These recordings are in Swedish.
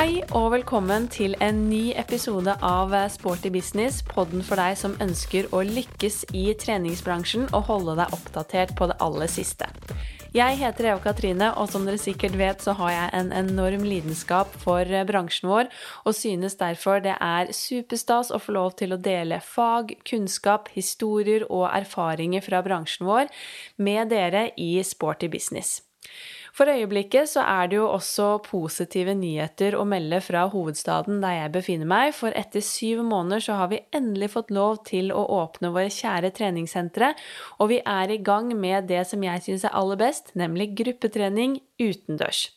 Hei og velkommen til en ny episode av eh, Sporty business, podden for deg som ønsker å lykkes i treningsbransjen og holde deg oppdatert på det aller siste. Jeg heter Eva Katrine, og som dere sikkert vet, så har jeg en enorm lidenskap for eh, bransjen vår, og synes derfor det er superstas å få lov til å dele fag, kunnskap, historier og erfaringer fra bransjen vår med dere i Sporty business. For øyeblikket så er det jo også positive nyheter å melde fra hovedstaden der jeg befinner meg, for etter syv måneder så har vi endelig fått lov til å åpne våre kjære treningssentre, og vi er i gang med det som jeg syns er aller best, nemlig gruppetrening utendørs.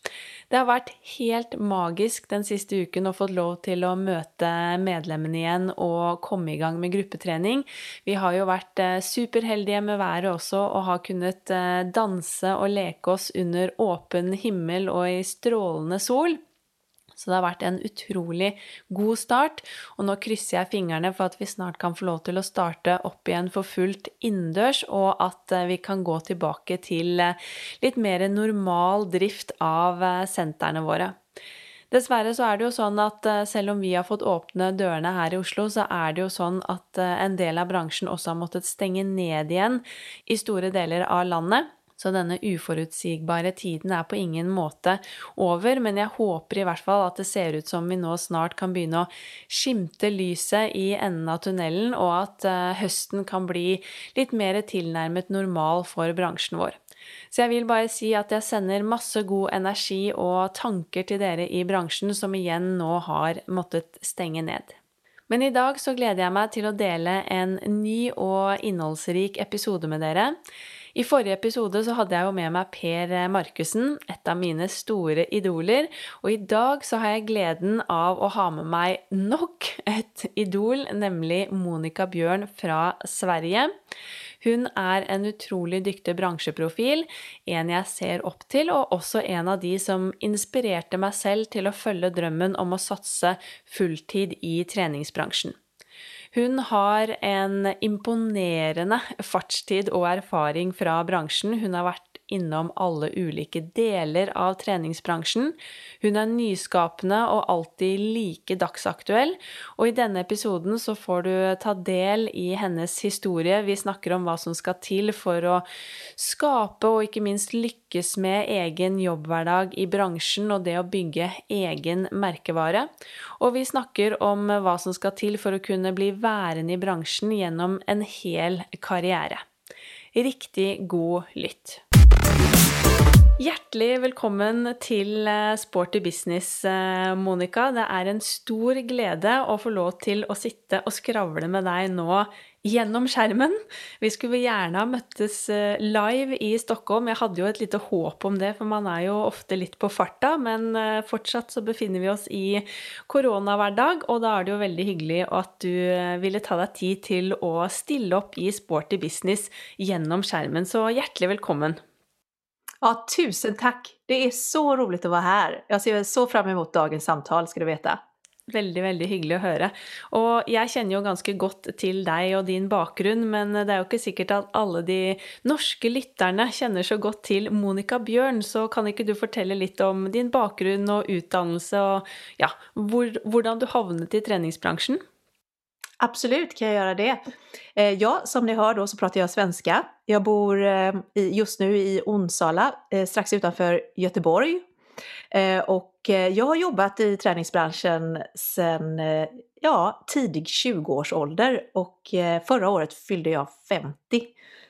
Det har vært helt magisk den siste uken å få lov til å møte medlemmene igjen og komme i gang med gruppetrening. Vi har jo vært eh, superheldige med været også og har kunnet eh, dansa danse og leke oss under åpen himmel og i strålende sol. Så det har vært en utrolig god start, og nå krysser jeg fingrene for at vi snart kan få lov til å starte opp igjen for fullt innendørs, og at eh, vi kan gå tilbake til lite litt mer normal drift av eh, sentrene våre. Dessverre så er det jo sånn at eh, selv om vi har fått åpne dørene her i Oslo, så er det jo sånn at en del av bransjen også har måttet stenge ned igjen i store deler av landet. Så denne uforutsigbare tiden er på ingen måte over, men jeg håper i hvert fall at det ser ut som vi nå snart kan begynne å skimte lyset i enden av tunnelen, og at eh, høsten kan bli litt mer tilnærmet normal for bransjen vår. Så jeg vil bare si at jeg sender masse god energi og tanker til dere i bransjen som igjen nå har måttet stenge ned. Men i dag så gleder jeg meg til å dele en ny og innholdsrik episode med dere. I forrige episode så hadde jeg jo med meg Per Markussen, et av mine store idoler, og i dag så har jeg gleden av å ha med meg nok et idol, nemlig Monica Bjørn fra Sverige. Hun er en utrolig dyktig bransjeprofil, en jeg ser opp til, og også en av de som inspirerte meg selv til å følge drømmen om å satse fulltid i treningsbransjen. Hun har en imponerende fartstid og erfaring fra bransjen. Hun har vært innom alle ulike deler av treningsbransjen. Hun er nyskapende og alltid like dagsaktuell, og i denne episoden så får du ta del i hennes historie. Vi snakker om hva som skal til for å skape og ikke minst lykkes med egen jobbhverdag i bransjen og det å bygge egen merkevare. Og vi snakker om hva som skal til for å kunne bli værende i bransjen gjennom en hel karriere. Riktig god lytt. Hjertelig velkommen til eh, Sporty business, eh, Monica. Det er en stor glede å få lov til å sitte og skravle med deg nå gjennom skjermen. Vi skulle gjerne ha møttes eh, live i Stockholm. Jeg hadde jo et lite håp om det, for man er jo ofte litt på farta. Men fortsatt så befinner vi oss i koronahverdag, og da er det jo veldig hyggelig at du ville ta deg tid til å stille opp i Sporty business gjennom skjermen. Så hjertelig velkommen. Ja, tusen tack! Det är så roligt att vara här. Jag ser så fram emot dagens samtal, ska du veta. Väldigt, väldigt hyggelig att höra. Och jag känner ju ganska gott till dig och din bakgrund, men det är ju inte säkert att alla de norska lytterne känner så gott till Monica Björn, så kan inte du berätta lite om din bakgrund och utdannelse, och ja, hur du hamnade i träningsbranschen? Absolut kan jag göra det. Eh, ja, som ni hör då så pratar jag svenska. Jag bor eh, just nu i Onsala, eh, strax utanför Göteborg. Eh, och eh, jag har jobbat i träningsbranschen sedan eh, ja, tidig 20-årsålder och förra året fyllde jag 50.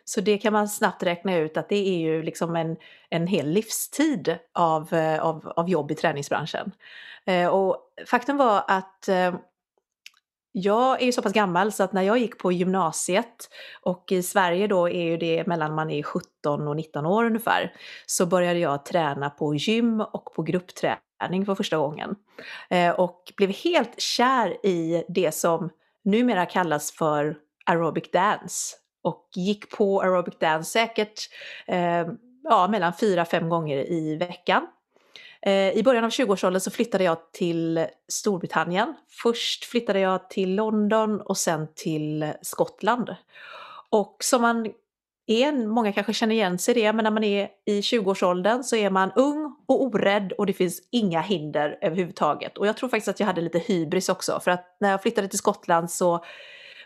Så det kan man snabbt räkna ut att det är ju liksom en, en hel livstid av, av, av jobb i träningsbranschen. Och faktum var att jag är ju så pass gammal så att när jag gick på gymnasiet och i Sverige då är ju det mellan man är 17 och 19 år ungefär så började jag träna på gym och på gruppträning för första gången. Eh, och blev helt kär i det som numera kallas för aerobic dance och gick på aerobic dance säkert eh, ja, mellan 4-5 gånger i veckan. Eh, I början av 20-årsåldern så flyttade jag till Storbritannien. Först flyttade jag till London och sen till Skottland. Och som man är, många kanske känner igen sig i det, men när man är i 20-årsåldern så är man ung och orädd och det finns inga hinder överhuvudtaget. Och jag tror faktiskt att jag hade lite hybris också, för att när jag flyttade till Skottland så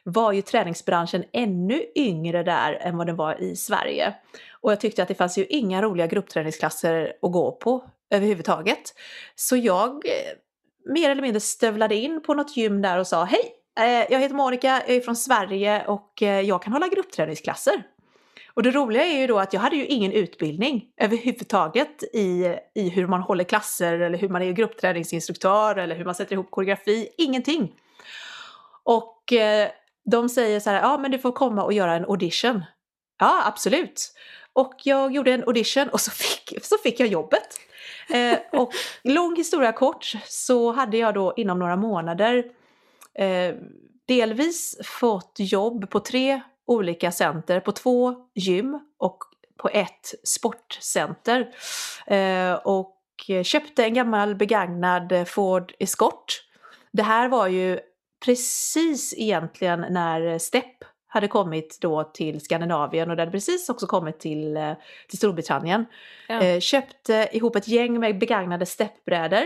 var ju träningsbranschen ännu yngre där än vad den var i Sverige. Och jag tyckte att det fanns ju inga roliga gruppträningsklasser att gå på överhuvudtaget. Så jag eh, mer eller mindre stövlade in på något gym där och sa hej, eh, jag heter Monica, jag är från Sverige och eh, jag kan hålla gruppträningsklasser. Och det roliga är ju då att jag hade ju ingen utbildning överhuvudtaget i, i hur man håller klasser eller hur man är gruppträningsinstruktör eller hur man sätter ihop koreografi. Ingenting. Och eh, de säger så här, ja men du får komma och göra en audition. Ja, absolut. Och jag gjorde en audition och så fick, så fick jag jobbet. Eh, och lång historia kort så hade jag då inom några månader eh, delvis fått jobb på tre olika center, på två gym och på ett sportcenter. Eh, och köpte en gammal begagnad Ford Escort. Det här var ju precis egentligen när Step hade kommit då till Skandinavien och det hade precis också kommit till, eh, till Storbritannien. Ja. Eh, köpte ihop ett gäng med begagnade steppbrädor.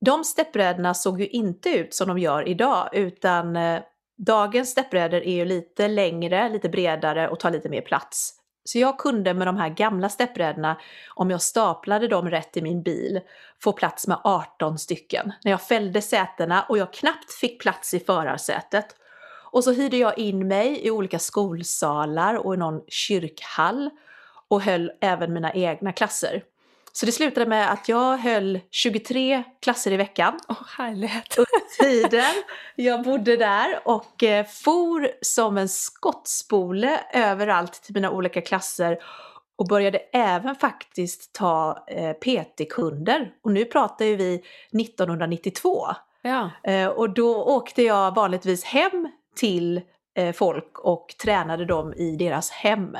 De steppbrädorna såg ju inte ut som de gör idag utan eh, dagens steppbrädor är ju lite längre, lite bredare och tar lite mer plats. Så jag kunde med de här gamla steppbrädorna, om jag staplade dem rätt i min bil, få plats med 18 stycken. När jag fällde sätena och jag knappt fick plats i förarsätet. Och så hyrde jag in mig i olika skolsalar och i någon kyrkhall och höll även mina egna klasser. Så det slutade med att jag höll 23 klasser i veckan. Åh, oh, härligt! Under tiden jag bodde där och eh, for som en skottspole överallt till mina olika klasser och började även faktiskt ta eh, PT-kunder. Och nu pratar ju vi 1992. Ja. Eh, och då åkte jag vanligtvis hem till eh, folk och tränade dem i deras hem.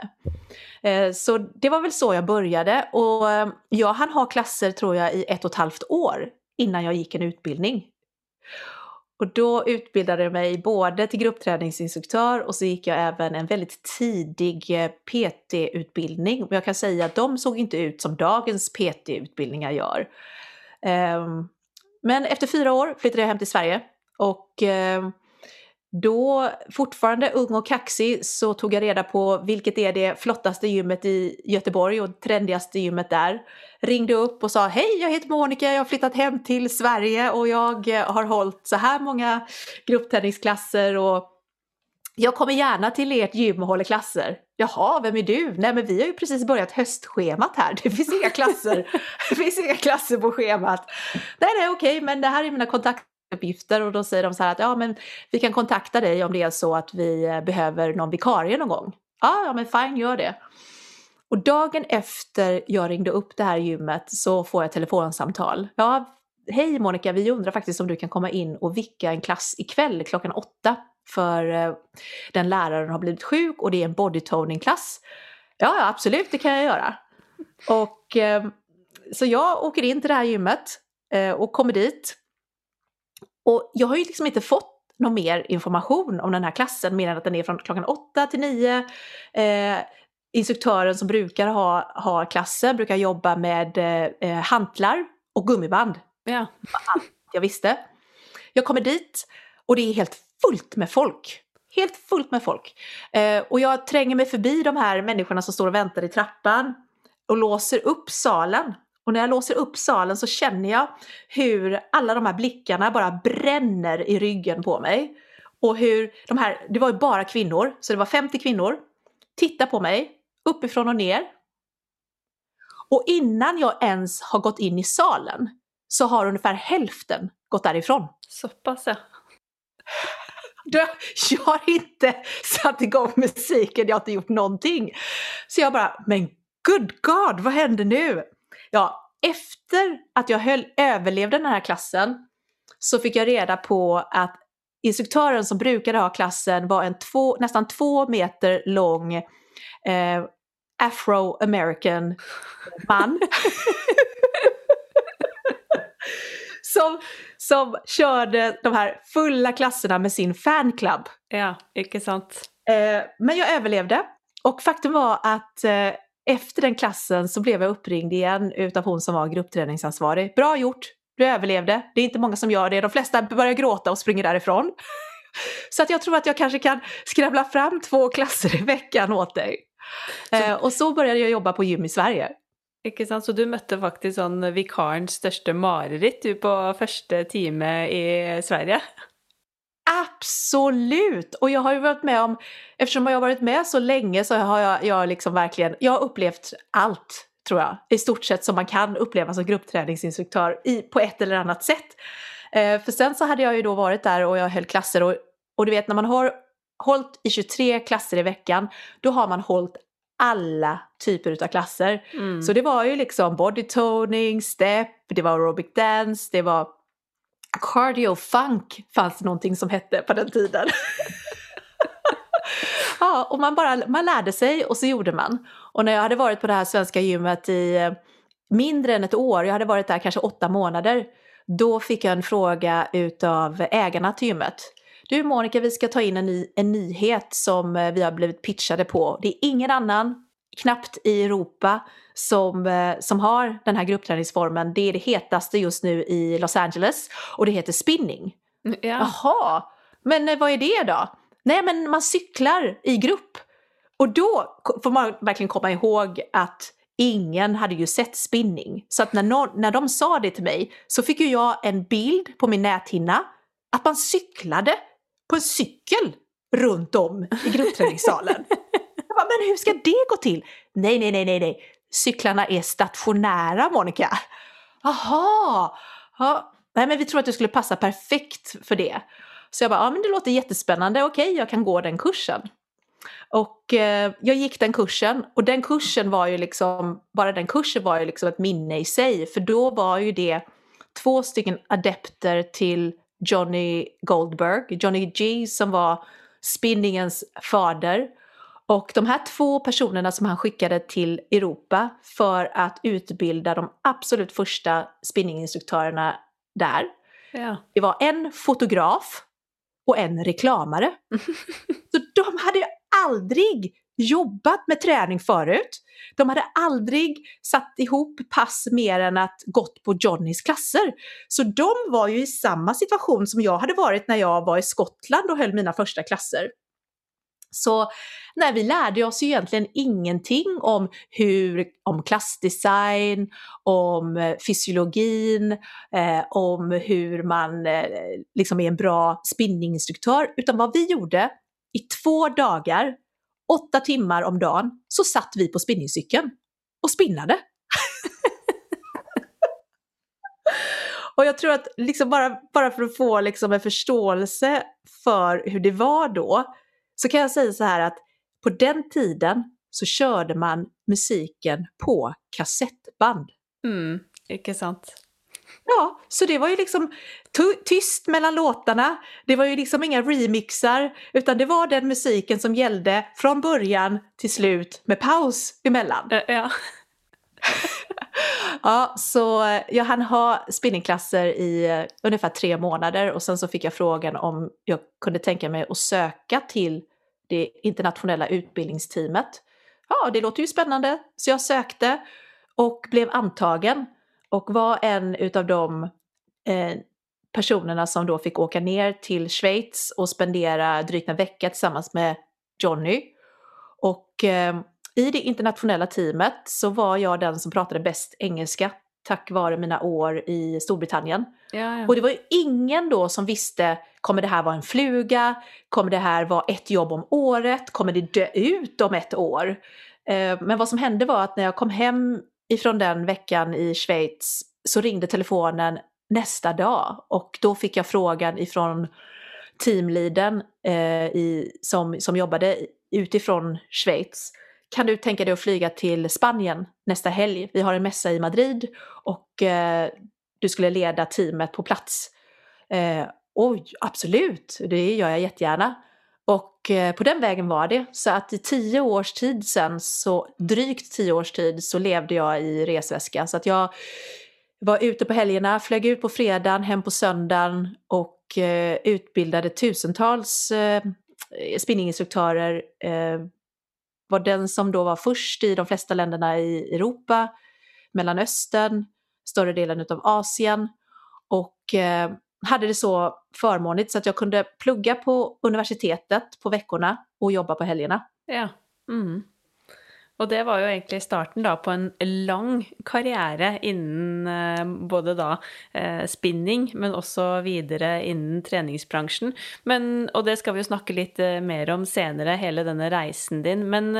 Eh, så det var väl så jag började och eh, jag hann ha klasser tror jag i ett och ett halvt år innan jag gick en utbildning. Och då utbildade jag mig både till gruppträningsinstruktör och så gick jag även en väldigt tidig PT-utbildning. Jag kan säga att de såg inte ut som dagens PT-utbildningar gör. Ehm, men efter fyra år flyttade jag hem till Sverige och ehm, då, fortfarande ung och kaxig, så tog jag reda på vilket är det flottaste gymmet i Göteborg och trendigaste gymmet där. Ringde upp och sa hej, jag heter Monica, jag har flyttat hem till Sverige och jag eh, har hållit så här många gruppträningsklasser och jag kommer gärna till ert gym och håller klasser. Jaha, vem är du? Nej men vi har ju precis börjat höstschemat här. Det finns inga klasser, det finns inga klasser på schemat. Nej, nej, okej, men det här är mina kontakter uppgifter och då säger de så här att ja men vi kan kontakta dig om det är så att vi eh, behöver någon vikarie någon gång. Ja, ja men fine, gör det. Och dagen efter jag ringde upp det här gymmet så får jag ett telefonsamtal. Ja, hej Monica, vi undrar faktiskt om du kan komma in och vicka en klass ikväll klockan åtta för eh, den läraren har blivit sjuk och det är en bodytoning-klass. Ja, ja, absolut, det kan jag göra. Och eh, så jag åker in till det här gymmet och kommer dit och jag har ju liksom inte fått någon mer information om den här klassen mer än att den är från klockan 8 till 9. Eh, instruktören som brukar ha, ha klassen brukar jobba med eh, hantlar och gummiband. Ja. Jag visste. Jag kommer dit och det är helt fullt med folk. Helt fullt med folk. Eh, och jag tränger mig förbi de här människorna som står och väntar i trappan och låser upp salen och när jag låser upp salen så känner jag hur alla de här blickarna bara bränner i ryggen på mig. Och hur de här, det var ju bara kvinnor, så det var 50 kvinnor, tittar på mig uppifrån och ner. Och innan jag ens har gått in i salen så har ungefär hälften gått därifrån. Så pass ja. Jag har inte satt igång musiken, jag har inte gjort någonting. Så jag bara, men good God, vad händer nu? Ja, efter att jag höll, överlevde den här klassen så fick jag reda på att instruktören som brukade ha klassen var en två, nästan två meter lång eh, afro-american man. som, som körde de här fulla klasserna med sin fanclub. Ja, icke sant. Eh, men jag överlevde Och faktum var att eh, efter den klassen så blev jag uppringd igen utav hon som var gruppträningsansvarig. Bra gjort, du överlevde. Det är inte många som gör det. De flesta börjar gråta och springer därifrån. Så att jag tror att jag kanske kan skrävla fram två klasser i veckan åt dig. Eh, och så började jag jobba på gym i Sverige. Ikke sant? Så du mötte faktiskt sånn vikarens största mareritt du på första time i Sverige? Absolut! Och jag har ju varit med om, eftersom jag har varit med så länge så har jag, jag liksom verkligen, jag har upplevt allt tror jag, i stort sett som man kan uppleva som gruppträningsinstruktör i, på ett eller annat sätt. Eh, för sen så hade jag ju då varit där och jag höll klasser och, och du vet när man har hållit i 23 klasser i veckan, då har man hållit alla typer av klasser. Mm. Så det var ju liksom bodytoning, step, det var aerobic dance, det var cardio funk fanns det någonting som hette på den tiden. ja, och man bara man lärde sig och så gjorde man. Och när jag hade varit på det här svenska gymmet i eh, mindre än ett år, jag hade varit där kanske åtta månader, då fick jag en fråga utav ägarna till gymmet. Du Monica, vi ska ta in en, ny, en nyhet som eh, vi har blivit pitchade på. Det är ingen annan, knappt i Europa, som, eh, som har den här gruppträningsformen. Det är det hetaste just nu i Los Angeles och det heter spinning. Ja. Jaha, men vad är det då? Nej men man cyklar i grupp. Och då får man verkligen komma ihåg att ingen hade ju sett spinning. Så att när, någon, när de sa det till mig så fick ju jag en bild på min näthinna att man cyklade på en cykel runt om i gruppträningssalen men hur ska det gå till? Nej, nej, nej, nej, nej. Cyklarna är stationära, Monica. Jaha, ja. Nej, men vi tror att du skulle passa perfekt för det. Så jag bara, ja men det låter jättespännande, okej jag kan gå den kursen. Och eh, jag gick den kursen och den kursen var ju liksom, bara den kursen var ju liksom ett minne i sig. För då var ju det två stycken adepter till Johnny Goldberg, Johnny G som var spinningens fader. Och de här två personerna som han skickade till Europa för att utbilda de absolut första spinninginstruktörerna där. Ja. Det var en fotograf och en reklamare. Så de hade aldrig jobbat med träning förut. De hade aldrig satt ihop pass mer än att gått på Johnnys klasser. Så de var ju i samma situation som jag hade varit när jag var i Skottland och höll mina första klasser. Så nej, vi lärde oss ju egentligen ingenting om, hur, om klassdesign, om eh, fysiologin, eh, om hur man eh, liksom är en bra spinninginstruktör. Utan vad vi gjorde i två dagar, åtta timmar om dagen, så satt vi på spinningcykeln och spinnade. och jag tror att liksom bara, bara för att få liksom en förståelse för hur det var då, så kan jag säga så här att på den tiden så körde man musiken på kassettband. Mm, inte sant? Ja, så det var ju liksom tyst mellan låtarna. Det var ju liksom inga remixar, utan det var den musiken som gällde från början till slut med paus emellan. Ja ja, så jag hann ha spinningklasser i eh, ungefär tre månader och sen så fick jag frågan om jag kunde tänka mig att söka till det internationella utbildningsteamet. Ja, det låter ju spännande, så jag sökte och blev antagen och var en utav de eh, personerna som då fick åka ner till Schweiz och spendera drygt en vecka tillsammans med Johnny. Och eh, i det internationella teamet så var jag den som pratade bäst engelska tack vare mina år i Storbritannien. Ja, ja. Och det var ju ingen då som visste, kommer det här vara en fluga? Kommer det här vara ett jobb om året? Kommer det dö ut om ett år? Eh, men vad som hände var att när jag kom hem ifrån den veckan i Schweiz så ringde telefonen nästa dag och då fick jag frågan ifrån teamleadern eh, i, som, som jobbade utifrån Schweiz. Kan du tänka dig att flyga till Spanien nästa helg? Vi har en mässa i Madrid och eh, du skulle leda teamet på plats. Eh, oj, absolut, det gör jag jättegärna. Och eh, på den vägen var det. Så att i tio års tid sen, så drygt tio års tid, så levde jag i resväska. Så att jag var ute på helgerna, flög ut på fredagen, hem på söndagen och eh, utbildade tusentals eh, spinninginstruktörer eh, var den som då var först i de flesta länderna i Europa, Mellanöstern, större delen av Asien och eh, hade det så förmånligt så att jag kunde plugga på universitetet på veckorna och jobba på helgerna. Ja. Mm. Og det var jo egentlig starten da på en lang karriere innen eh, både da eh, spinning, men også videre innen treningsbransjen. Men, og det skal vi jo snakke litt eh, mer om senere, hele denne reisen din. Men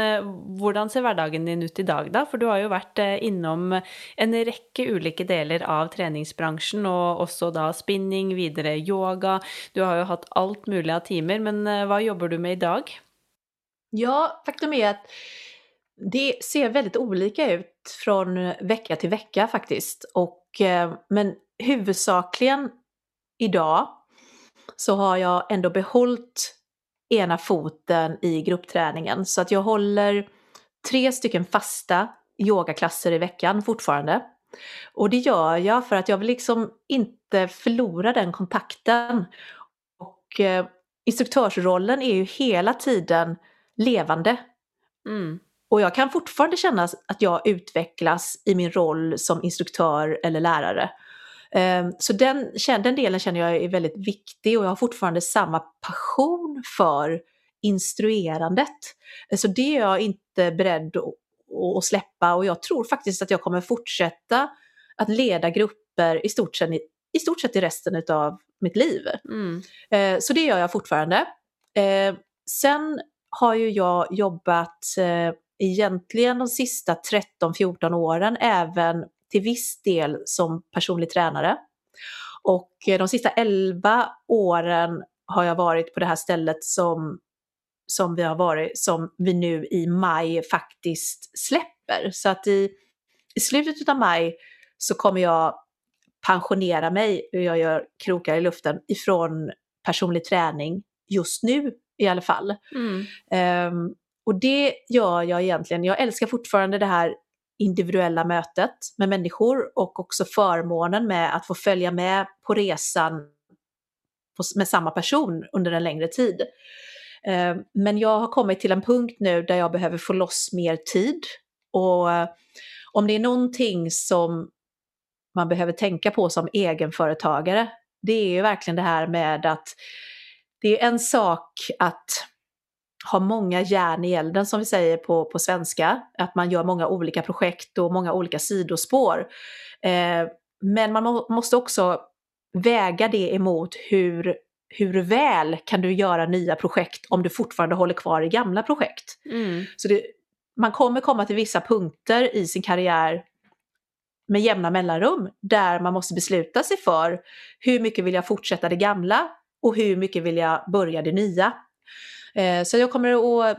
hvordan ser hverdagen din ut i dag, da? For du har jo vært innom en rekke ulike deler av treningsbransjen, og også da spinning, videre yoga. Du har jo hatt alt mulig av timer, men hva jobber du med i dag? Ja, faktum är att det ser väldigt olika ut från eh, vecka till vecka faktiskt. Och, eh, men huvudsakligen idag så har jag ändå behållit ena foten i gruppträningen. Så att jag håller tre stycken fasta yogaklasser i veckan fortfarande. Och det gör jag för att jag vill liksom inte förlora den kontakten. Och eh, instruktörsrollen är ju hela tiden levande. Mm. Och jag kan fortfarande känna att jag utvecklas i min roll som instruktör eller lärare. Ehm, så den, den delen känner jag är väldigt viktig och jag har fortfarande samma passion för instruerandet. Så det är jag inte beredd att släppa och jag tror faktiskt att jag kommer fortsätta att leda grupper i stort sett i, stort sett i resten av mitt liv. Mm. Ehm, så det gör jag fortfarande. Ehm, sen har ju jag jobbat eh, egentligen de sista 13-14 åren även till viss del som personlig tränare. Och eh, de sista 11 åren har jag varit på det här stället som, som vi har varit, som vi nu i maj faktiskt släpper. Så att i, i slutet av maj så kommer jag pensionera mig, jag gör krokar i luften, ifrån personlig träning just nu i alla fall. Mm. Um, och det gör jag egentligen, jag älskar fortfarande det här individuella mötet med människor och också förmånen med att få följa med på resan med samma person under en längre tid. Eh, men jag har kommit till en punkt nu där jag behöver få loss mer tid. Och eh, om det är någonting som man behöver tänka på som egenföretagare, det är ju verkligen det här med att det är en sak att ha många järn i elden som vi säger på, på svenska. Att man gör många olika projekt och många olika sidospår. Eh, men man må, måste också väga det emot hur, hur väl kan du göra nya projekt om du fortfarande håller kvar i gamla projekt. Mm. Så det, man kommer komma till vissa punkter i sin karriär med jämna mellanrum där man måste besluta sig för hur mycket vill jag fortsätta det gamla och hur mycket vill jag börja det nya. Eh, så jag kommer att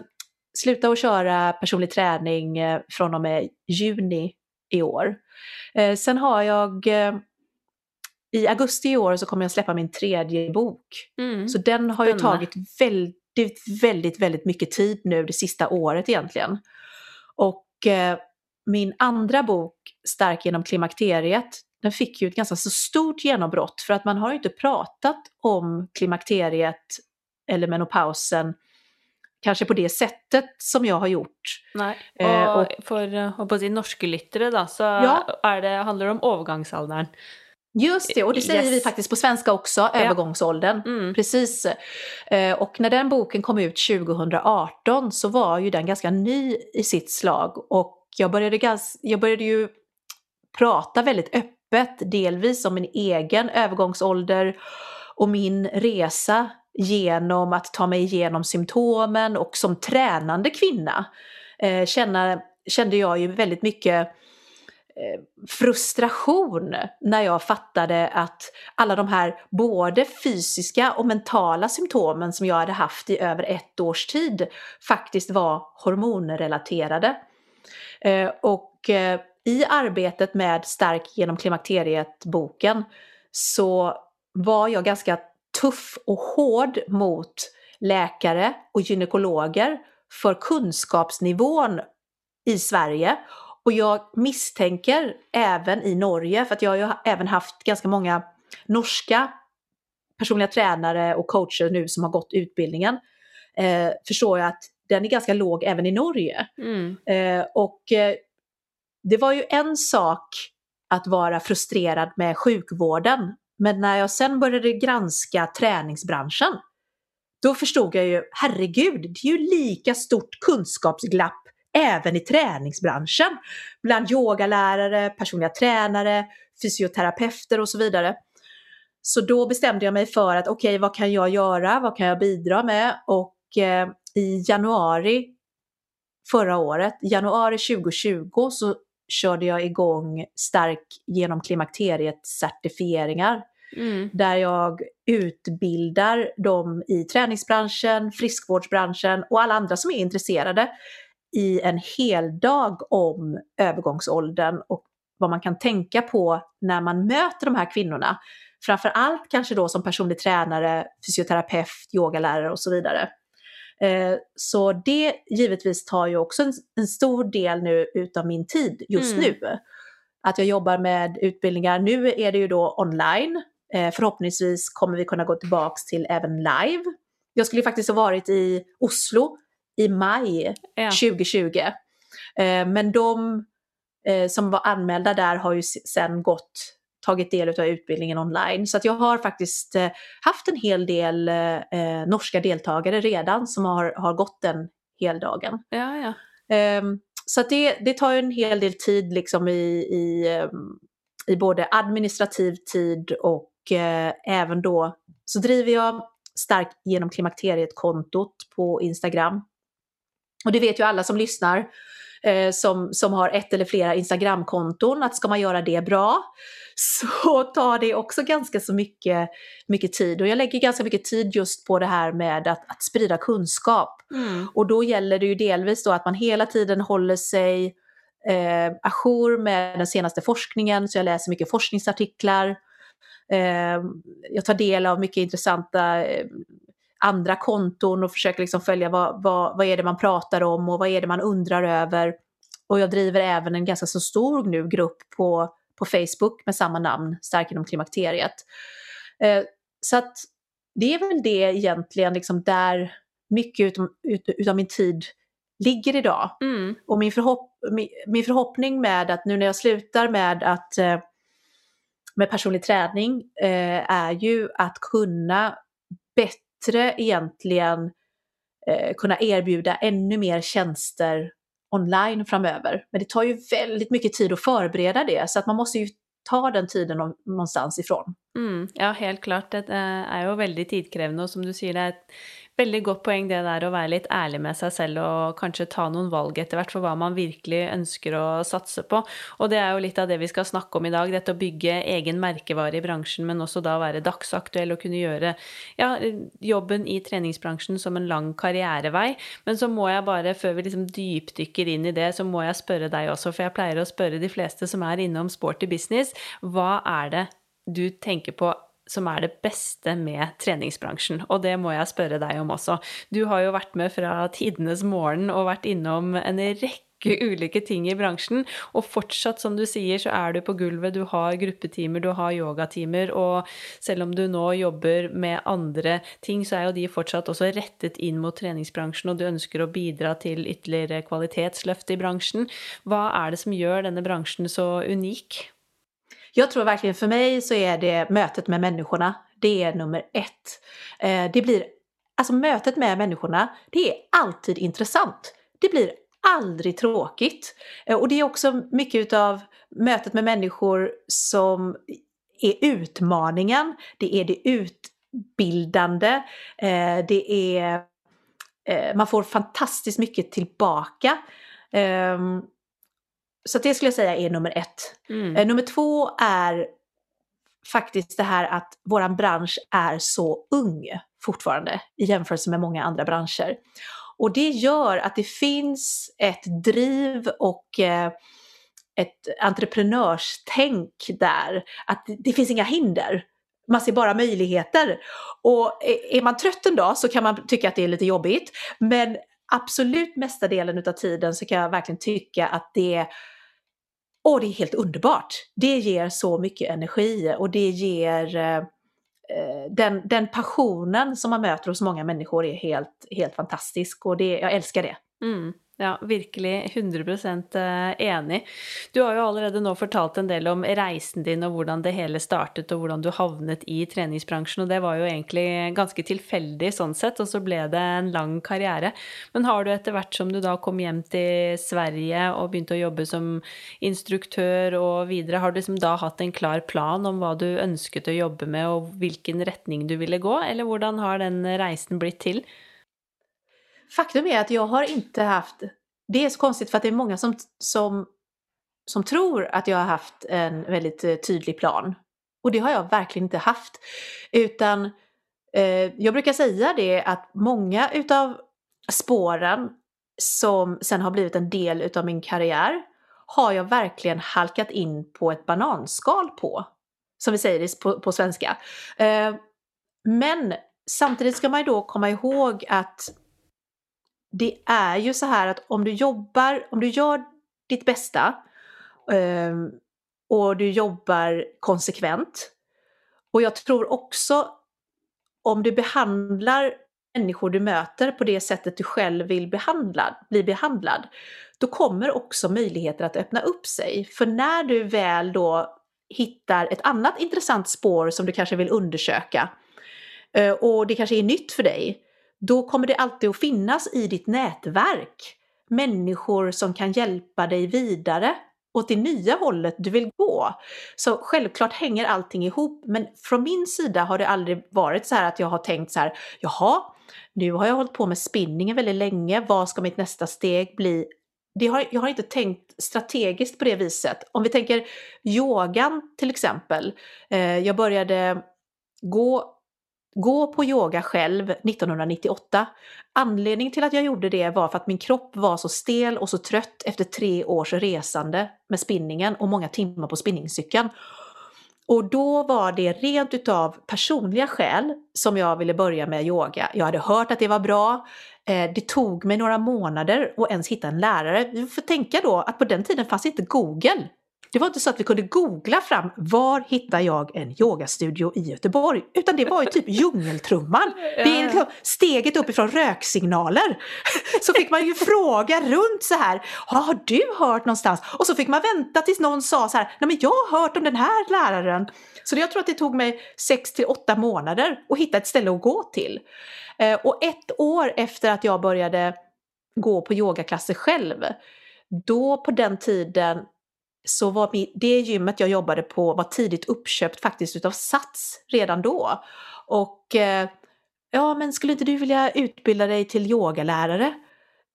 sluta att köra personlig träning eh, från och med juni i år. Eh, sen har jag i augusti i år så kommer jag släppa min tredje bok. Mm. Så den har ju tagit väldigt, väldigt, väldigt mycket tid nu det sista året egentligen. Och min andra bok, Stark genom klimakteriet, den fick ju ett ganska så stort genombrott för att man har ju inte pratat om klimakteriet eller menopausen kanske på det sättet som jag har gjort. Nej, eh, och, och för att si norska lyttere då, så ja. är det, handlar det om övergångsåldern. Just det, och det säger yes. vi faktiskt på svenska också, ja. övergångsåldern. Mm. Precis. Eh, och när den boken kom ut 2018 så var ju den ganska ny i sitt slag och jag började, gans, jag började ju prata väldigt öppet, delvis om min egen övergångsålder och min resa genom att ta mig igenom symptomen och som tränande kvinna eh, känna, kände jag ju väldigt mycket eh, frustration när jag fattade att alla de här både fysiska och mentala symptomen som jag hade haft i över ett års tid faktiskt var hormonrelaterade. Eh, och eh, i arbetet med Stark genom klimakteriet-boken så var jag ganska tuff och hård mot läkare och gynekologer för kunskapsnivån i Sverige. Och jag misstänker även i Norge, för att jag har ju även haft ganska många norska personliga tränare och coacher nu som har gått utbildningen, eh, förstår jag att den är ganska låg även i Norge. Mm. Eh, och eh, det var ju en sak att vara frustrerad med sjukvården, men när jag sen började granska träningsbranschen, då förstod jag ju, herregud, det är ju lika stort kunskapsglapp även i träningsbranschen. Bland yogalärare, personliga tränare, fysioterapeuter och så vidare. Så då bestämde jag mig för att okej, okay, vad kan jag göra? Vad kan jag bidra med? Och eh, i januari förra året, januari 2020, så körde jag igång Stark genom klimakteriet certifieringar. Mm. Där jag utbildar dem i träningsbranschen, friskvårdsbranschen och alla andra som är intresserade i en hel dag om övergångsåldern och vad man kan tänka på när man möter de här kvinnorna. Framför allt kanske då som personlig tränare, fysioterapeut, yogalärare och så vidare. Eh, så det givetvis tar ju också en, en stor del nu utav min tid just Mm. nu. Att jag jobbar med utbildningar. Nu är det ju då online. Eh, förhoppningsvis kommer vi kunna gå tillbaks till även live. Jag skulle faktiskt ha varit i Oslo i maj Ja. 2020. Eh, men de som var anmälda där har ju sen gått, tagit del av utbildningen online. Så att jag har faktiskt eh, haft en hel del eh, eh, norska deltagare redan som har, har gått den heldagen. ja, ja. Ehm, så det, det tar ju en hel del tid liksom i, i, ehm, i både administrativ tid och även då så driver jag starkt genom klimakteriet-kontot på Instagram. Och det vet ju alla som lyssnar eh, som, som har ett eller flera Instagramkonton att ska man göra det bra så tar det också ganska så mycket, mycket tid. Och jag lägger ganska mycket tid just på det här med att, att sprida kunskap. Mm. Och då gäller det ju delvis då att man hela tiden håller sig eh, ajour med den senaste forskningen, så jag läser mycket forskningsartiklar. Eh, jag tar del av mycket intressanta eh, andra konton och försöker liksom följa vad, vad, vad är det man pratar om och vad är det man undrar över. Och jag driver även en ganska så stor nu grupp på, på Facebook med samma namn, Stark inom klimakteriet. Eh, så att det är väl det egentligen liksom där mycket utav, ut, utav min tid ligger idag. Mm. Och min, förhopp, min, min förhoppning med att nu när jag slutar med att eh, med personlig träning eh, är ju att kunna bättre egentligen eh, kunna erbjuda ännu mer tjänster online framöver. Men det tar ju väldigt mycket tid att förbereda det så att man måste ju ta den tiden någonstans ifrån. Mm, ja, helt klart. Det eh, är ju väldigt tidkrävande och som du säger, det är veldig godt poeng det der å være litt ærlig med seg selv og kanskje ta noen valg etter hvert for hva man virkelig ønsker å satse på. Og det er jo litt av det vi skal snakke om i dag, dette å bygge egen merkevare i bransjen, men også da være dagsaktuell og kunne gjøre ja, jobben i treningsbransjen som en lang karrierevei. Men så må jeg bare, før vi liksom dypdykker inn i det, så må jeg spørre deg også, for jeg pleier å spørre de fleste som er innom sporty business, hva er det du tenker på som är det bästa med träningsbranschen. Och det måste jag fråga dig om också. Du har ju varit med från tidernas morgon och varit inom en räcka olika ting i branschen. Och fortsatt, som du säger, så är du på golvet. du har gruppetimer, du har yogatimer, Och även om du nu jobbar med andra ting, så är ju de fortsatt också rettet in mot träningsbranschen och du önskar att bidra till ytterligare kvalitetslöft i branschen. Vad är det som gör denna branschen så unik? Jag tror verkligen för mig så är det mötet med människorna, det är nummer ett. Eh, det blir, alltså mötet med människorna, det är alltid intressant. Det blir aldrig tråkigt. Eh, och det är också mycket av mötet med människor som är utmaningen, det är det utbildande, eh, det är, eh, man får fantastiskt mycket tillbaka. Ehm, så det skulle jag säga är nummer ett. Mm. Eh, Nummer två är faktiskt det här att våran bransch är så ung fortfarande i jämförelse med många andra branscher. Och det gör att det finns ett driv och eh, ett entreprenörstänk där. Att det- finns inga hinder. Man ser bara möjligheter. Och är är man trött en dag så kan man tycka att det är lite jobbigt. Men absolut mesta delen av tiden så kan jag verkligen tycka att det Åh, det är helt underbart. Det ger så mycket energi och det ger eh, eh, den, den passionen som man möter hos många människor är helt, helt fantastisk och det, jag älskar det. Mm. Ja, virkelig 100 eh, enig. Du har jo allerede nå fortalt en del om reisen din og hvordan det hele startet og hvordan du havnet i treningsbransjen, og det var jo egentlig ganske tilfeldig sånn sett, og så ble det en lang karriere. Men har du etter hvert som du da kom hjem til Sverige og begynte å jobbe som instruktør og videre, har du liksom da hatt en klar plan om hva du ønsket å jobbe med og hvilken retning du ville gå, eller hvordan har den reisen blitt til? Faktum är att jag har inte haft, det är så konstigt för att det är många som, som, som tror att jag har haft en väldigt eh, tydlig plan. Och det har jag verkligen inte haft. Utan eh, jag brukar säga det att många utav spåren som sen har blivit en del utav min karriär har jag verkligen halkat in på ett bananskal på. Som vi säger på, på svenska. Eh, men samtidigt ska man ju då komma ihåg att det är ju så här att om du jobbar, om du gör ditt bästa eh, och du jobbar konsekvent och jag tror också om du behandlar människor du möter på det sättet du själv vill behandla, bli behandlad, då kommer också möjligheter att öppna upp sig. För när du väl då hittar ett annat intressant spår som du kanske vill undersöka eh, och det kanske är nytt för dig, då kommer det alltid att finnas i ditt nätverk människor som kan hjälpa dig vidare åt det nya hållet du vill gå. Så självklart hänger allting ihop, men från min sida har det aldrig varit så här att jag har tänkt så här, jaha, nu har jag hållit på med spinningen väldigt länge, vad ska mitt nästa steg bli? Det har, jag har inte tänkt strategiskt på det viset. Om vi tänker yogan till exempel. Eh, jag började gå gå på yoga själv 1998. Anledningen till att jag gjorde det var för att min kropp var så stel och så trött efter tre års resande med spinningen och många timmar på spinningcykeln. Och då var det rent utav personliga skäl som jag ville börja med yoga. Jag hade hört att det var bra. Eh, det tog mig några månader att ens hitta en lärare. Vi får tänka då att på den tiden fanns inte Google. Det var inte så att vi kunde googla fram var hittar jag en yogastudio i Göteborg? Utan det var ju typ djungeltrumman. Det är liksom steget uppifrån röksignaler. Så fick man ju fråga runt så här. Har du hört någonstans? Och så fick man vänta tills någon sa så här. Nej men jag har hört om den här läraren. Så jag tror att det tog mig sex till åtta månader att hitta ett ställe att gå till. Eh, och ett år efter att jag började gå på yogaklasser själv, då på den tiden så var det gymmet jag jobbade på var tidigt uppköpt faktiskt utav Sats redan då. Och eh, ja, men skulle inte du vilja utbilda dig till yogalärare?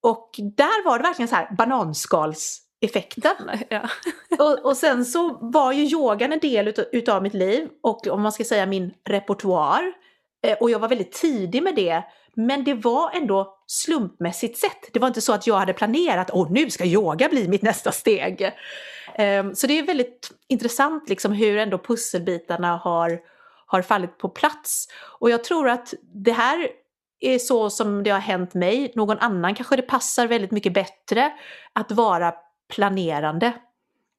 Och där var det verkligen så här bananskalseffekten. Ja. och, och sen så var ju yogan en del utav, utav mitt liv och om man ska säga min repertoar. Eh, och jag var väldigt tidig med det. Men det var ändå slumpmässigt sett. Det var inte så att jag hade planerat, åh nu ska yoga bli mitt nästa steg. Ehm, så det är väldigt intressant liksom hur ändå pusselbitarna har, har fallit på plats. Och jag tror att det här är så som det har hänt mig. Någon annan kanske det passar väldigt mycket bättre att vara planerande.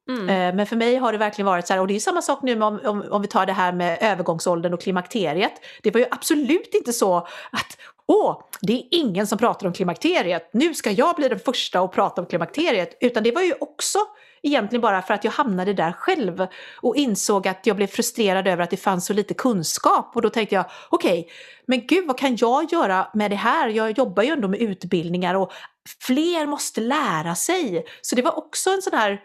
Mm. Eh, men för mig har det verkligen varit så här, och det är samma sak nu om, om, om vi tar det här med övergångsåldern och klimakteriet. Det var ju absolut inte så att åh, det är ingen som pratar om klimakteriet, nu ska jag bli den första att prata om klimakteriet. Utan det var ju också egentligen bara för att jag hamnade där själv och insåg att jag blev frustrerad över att det fanns så lite kunskap. Och då tänkte jag, okej, okay, men gud vad kan jag göra med det här? Jag jobbar ju ändå med utbildningar och fler måste lära sig. Så det var också en sån här,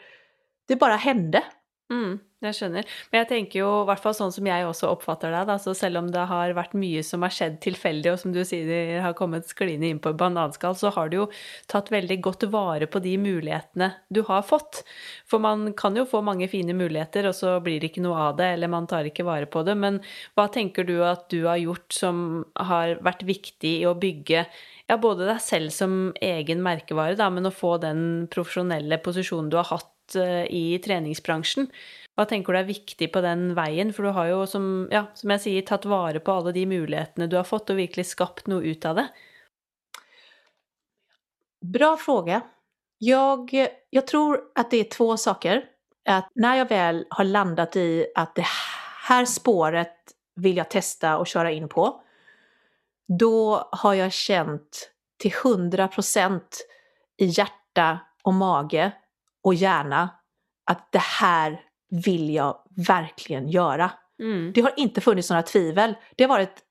det bara hände. Mm. jag känner. Men jag tänker ju, i hvert fall sånn som jag också uppfattar det, da, så selv om det har varit mycket som har skjedd tilfeldig, och som du säger, det har kommit skliende in på bananskall, så har du jo tatt väldigt godt vare på de möjligheterna du har fått. För man kan ju få många fina möjligheter och så blir det ikke noe av det, eller man tar inte vare på det. Men vad tänker du att du har gjort som har varit viktig i å bygge ja, både deg selv som egen merkevare, da, men å få den professionella position du har haft hatt eh, i treningsbransjen. Hva tenker du er viktig på den veien? For du har jo, som, ja, som jeg sier, tatt vare på alle de mulighetene du har fått, och verkligen skapat något ut av det. Bra fråga. Jag, jag tror att det är två saker. Att när jag väl har landat i att det här spåret vill jag testa och köra in på. Då har jag känt till 100% i hjärta och mage och hjärna att det här vill jag verkligen göra. Mm. Det har inte funnits några tvivel. Det har varit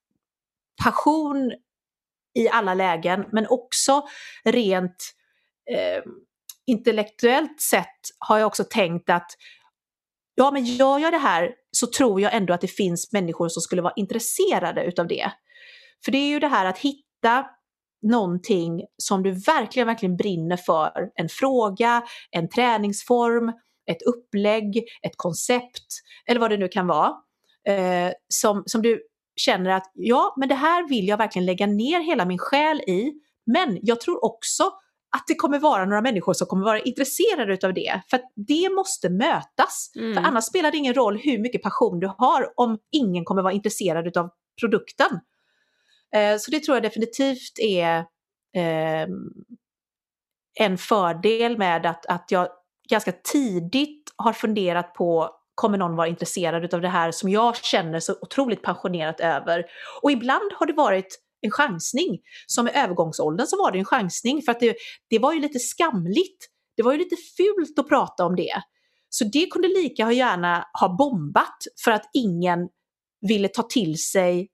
passion i alla lägen men också rent eh, intellektuellt sett har jag också tänkt att ja men gör jag det här så tror jag ändå att det finns människor som skulle vara intresserade utav det. För det är ju det här att hitta någonting som du verkligen, verkligen brinner för. En fråga, en träningsform, ett upplägg, ett koncept eller vad det nu kan vara. Eh, som, som du känner att ja, men det här vill jag verkligen lägga ner hela min själ i. Men jag tror också att det kommer vara några människor som kommer vara intresserade utav det. För att det måste mötas. Mm. För annars spelar det ingen roll hur mycket passion du har om ingen kommer vara intresserad utav produkten. Eh, så det tror jag definitivt är ehm, en fördel med att, att jag ganska tidigt har funderat på kommer någon vara intresserad av det här som jag känner så otroligt passionerat över. Och ibland har det varit en chansning. Som i övergångsåldern så var det en chansning för att det, det var ju lite skamligt. Det var ju lite fult att prata om det. Så det kunde lika gärna ha bombat för att ingen ville ta till sig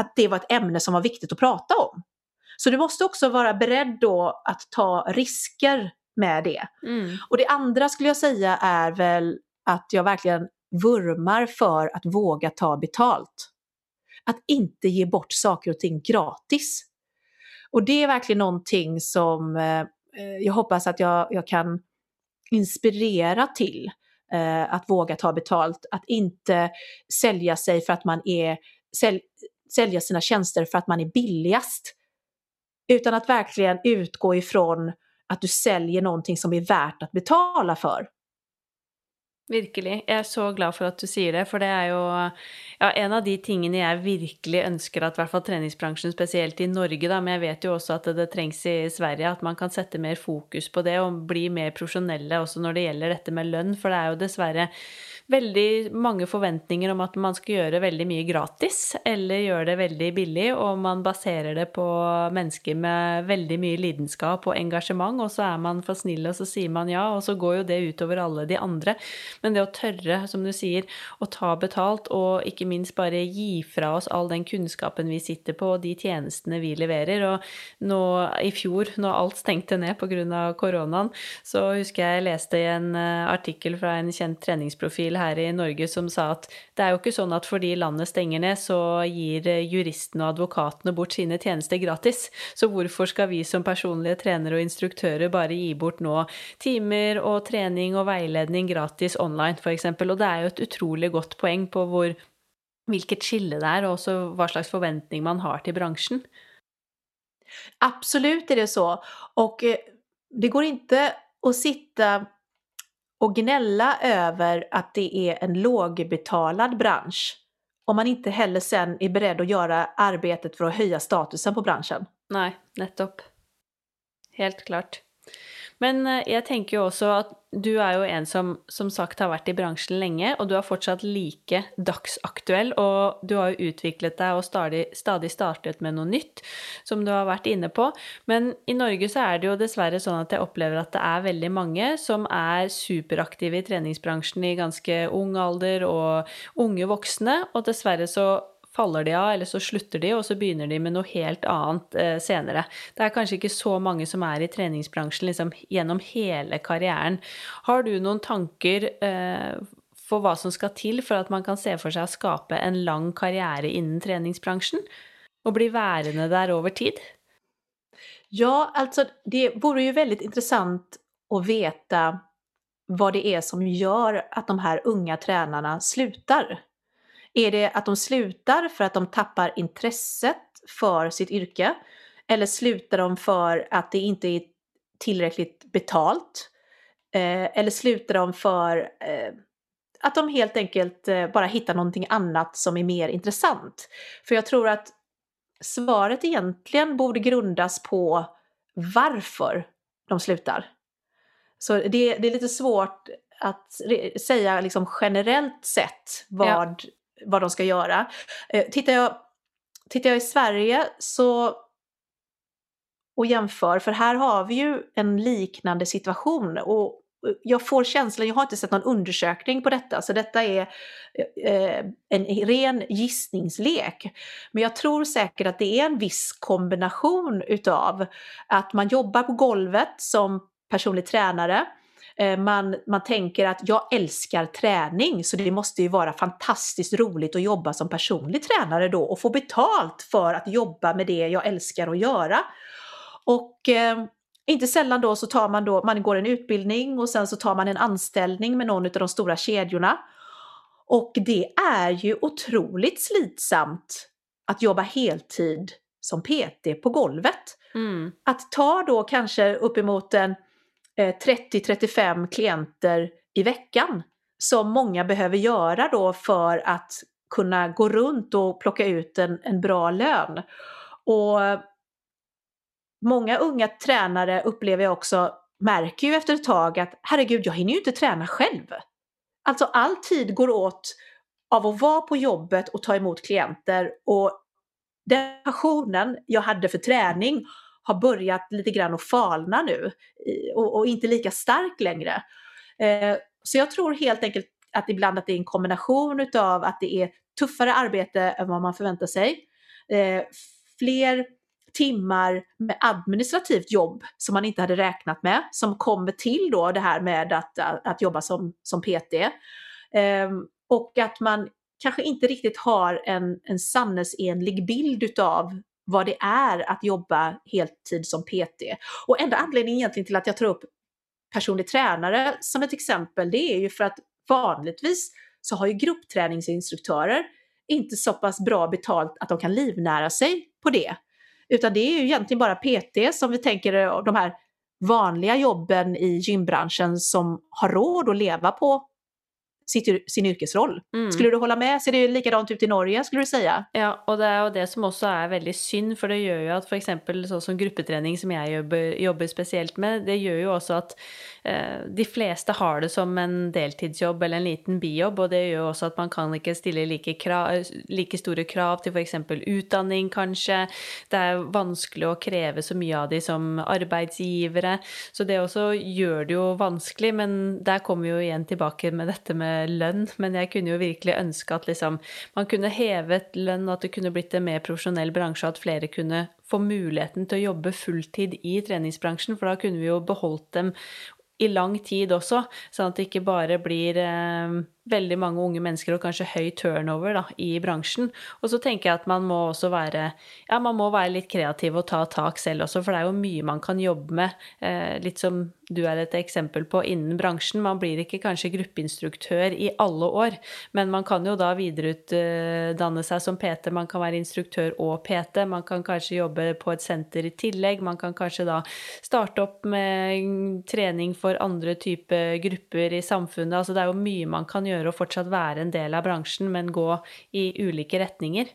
att det var ett ämne som var viktigt att prata om. Så du måste också vara beredd då att ta risker med det. Mm. Och det andra skulle jag säga är väl att jag verkligen vurmar för att våga ta betalt. Att inte ge bort saker och ting gratis. Och det är verkligen någonting som eh, jag hoppas att jag, jag kan inspirera till. Eh, att våga ta betalt, att inte sälja sig för att man är, säl, sälja sina tjänster för att man är billigast. Utan att verkligen utgå ifrån att du säljer någonting som är värt att betala för. Virkelig. Jag är så glad för att du säger det, för det är ju ja, en av de tingene jag verkligen önskar att i hvert fall treningsbransjen, spesielt i Norge, da, men jag vet ju också att det, det trengs i Sverige, att man kan sätta mer fokus på det och bli mer profesjonelle också när det gäller detta med lön, för det är ju dessverre veldig mange forventninger om at man skal gjøre veldig mye gratis, eller gjøre det veldig billig, og man baserer det på mennesker med veldig mye lidenskap og engasjement, og så er man for snill, og så sier man ja, og så går jo det utover alle de andre. Men det å tørre, som du sier, å ta betalt, og ikke minst bare gi fra oss all den kunnskapen vi sitter på, og de tjenestene vi leverer, og nå i fjor, når alt stengte ned pga. koronaen, så husker jeg jeg leste i en eh, artikel artikkel fra en kjent treningsprofil här i Norge som sa att det är ju inte så att för att landet eh, stänger ner så ger juristerna och advokaterna bort sina tjänster gratis. Så varför ska vi som personliga tränare och instruktörer bara ge bort nå timmar och träning och vägledning gratis online, till exempel? Och det är ju ett otroligt gott poäng på vår, vilket skille det är och också vad slags förväntning man har till branschen. Absolut är det så. Och eh, det går inte att sitta och gnälla över att det är en lågbetalad bransch om man inte heller sen är beredd att göra arbetet för att höja statusen på branschen. Nej, nettopp. Helt klart. Men eh, jag tänker ju också att du er jo en som som sagt har vært i bransjen lenge, og du er fortsatt like dagsaktuell, og du har jo utviklet deg og stadig, stadig startet med noe nytt, som du har vært inne på. Men i Norge så er det jo dessverre sånn at jeg opplever at det er veldig mange som er superaktive i treningsbransjen i ganske ung alder, og unge voksne, og dessverre så faller de av, eller så slutter de, og så begynner de med noe helt annet eh, senere. Det er kanskje ikke så mange som er i treningsbransjen liksom, gjennom hele karrieren. Har du noen tanker eh, for hva som skal til for at man kan se for seg å skape en lang karriere innen treningsbransjen? Och bli værende där över tid? Ja, alltså det vore ju väldigt intressant att veta vad det är som gör att de här unga tränarna slutar. Är det att de slutar för att de tappar intresset för sitt yrke? Eller slutar de för att det inte är tillräckligt betalt? Eh, eller slutar de för eh, att de helt enkelt eh, bara hittar någonting annat som är mer intressant? För jag tror att svaret egentligen borde grundas på varför de slutar. Så det, det är lite svårt att säga liksom generellt sett vad, vad de ska göra. Eh, tittar, jag, tittar jag i Sverige så och jämför, för här har vi ju en liknande situation och eh, jag får känslan, jag har inte sett någon undersökning på detta, så detta är eh, eh, en ren gissningslek. Men jag tror säkert att det är en viss kombination utav att man jobbar på golvet som personlig tränare, man, man tänker att jag älskar träning så det måste ju vara fantastiskt roligt att jobba som personlig tränare då och få betalt för att jobba med det jag älskar att göra. Och eh, inte sällan då så tar man då, man går en utbildning och sen så tar man en anställning med någon av de stora kedjorna. Och det är ju otroligt slitsamt att jobba heltid som PT på golvet. Mm. Att ta då kanske uppemot en eh, Eh, 30-35 klienter i veckan som många behöver göra då för att kunna gå runt och plocka ut en, en bra lön. Och många unga tränare upplever jag också märker ju efter ett tag att herregud, jag hinner ju inte träna själv. Alltså all tid går åt av att vara på jobbet och ta emot klienter och den passionen jag hade för träning har börjat lite grann att falna nu och, och inte lika stark längre. Eh, så jag tror helt enkelt att ibland att det är en kombination utav att det är tuffare arbete än vad man förväntar sig. Eh, fler timmar med administrativt jobb som man inte hade räknat med, som kommer till då det här med att, att, att jobba som, som PT. Eh, och att man kanske inte riktigt har en, en sannesenlig bild utav vad det är att jobba heltid som PT. Och enda anledningen egentligen till att jag tar upp personlig tränare som ett exempel, det är ju för att vanligtvis så har ju gruppträningsinstruktörer inte så pass bra betalt att de kan livnära sig på det. Utan det är ju egentligen bara PT som vi tänker eh, de här vanliga jobben i gymbranschen som har råd att leva på sitt, sin yrkesroll. Mm. Skulle du hålla med? Ser det likadant ut i Norge skulle du säga? Ja, och det är ju det som också är väldigt synd, för det gör ju att för exempel så som gruppeträning som jag jobbar, jobbar speciellt med, det gör ju också att Eh, de flesta har det som en deltidsjobb eller en liten bijobb, och det gjør også at man kan ikke stille like, krav, like store krav til f.eks. utdanning, kanskje. Det er vanskelig å kreve så mye av de som arbeidsgivere, så det også gjør det jo vanskelig. Men der kommer vi jo igjen tilbake med dette med lønn. Men jeg kunne jo virkelig ønske at liksom, man kunne hevet lønn, at det kunne blitt en mer profesjonell bransje, at flere kunne få muligheten til å jobbe fulltid i treningsbransjen, for da kunne vi jo beholdt dem i lang tid også, sånn at det ikke bare blir eh, veldig mange unge mennesker og kanskje høy turnover da, i bransjen. Og så tenker jeg at man må også være ja, man må være litt kreativ og ta tak selv også, for det er jo mye man kan jobbe med. Eh, litt som du er et eksempel på innen bransjen. Man blir ikke kanskje gruppeinstruktør i alle år, men man kan jo da videreutdanne seg som PT. Man kan være instruktør og PT. Man kan kanskje jobbe på et senter i tillegg. Man kan kanskje da starte opp med trening for andre typer grupper i samfunnet. Altså det er jo mye man kan gjøre och fortsatt vara en del av branschen men gå i olika riktningar.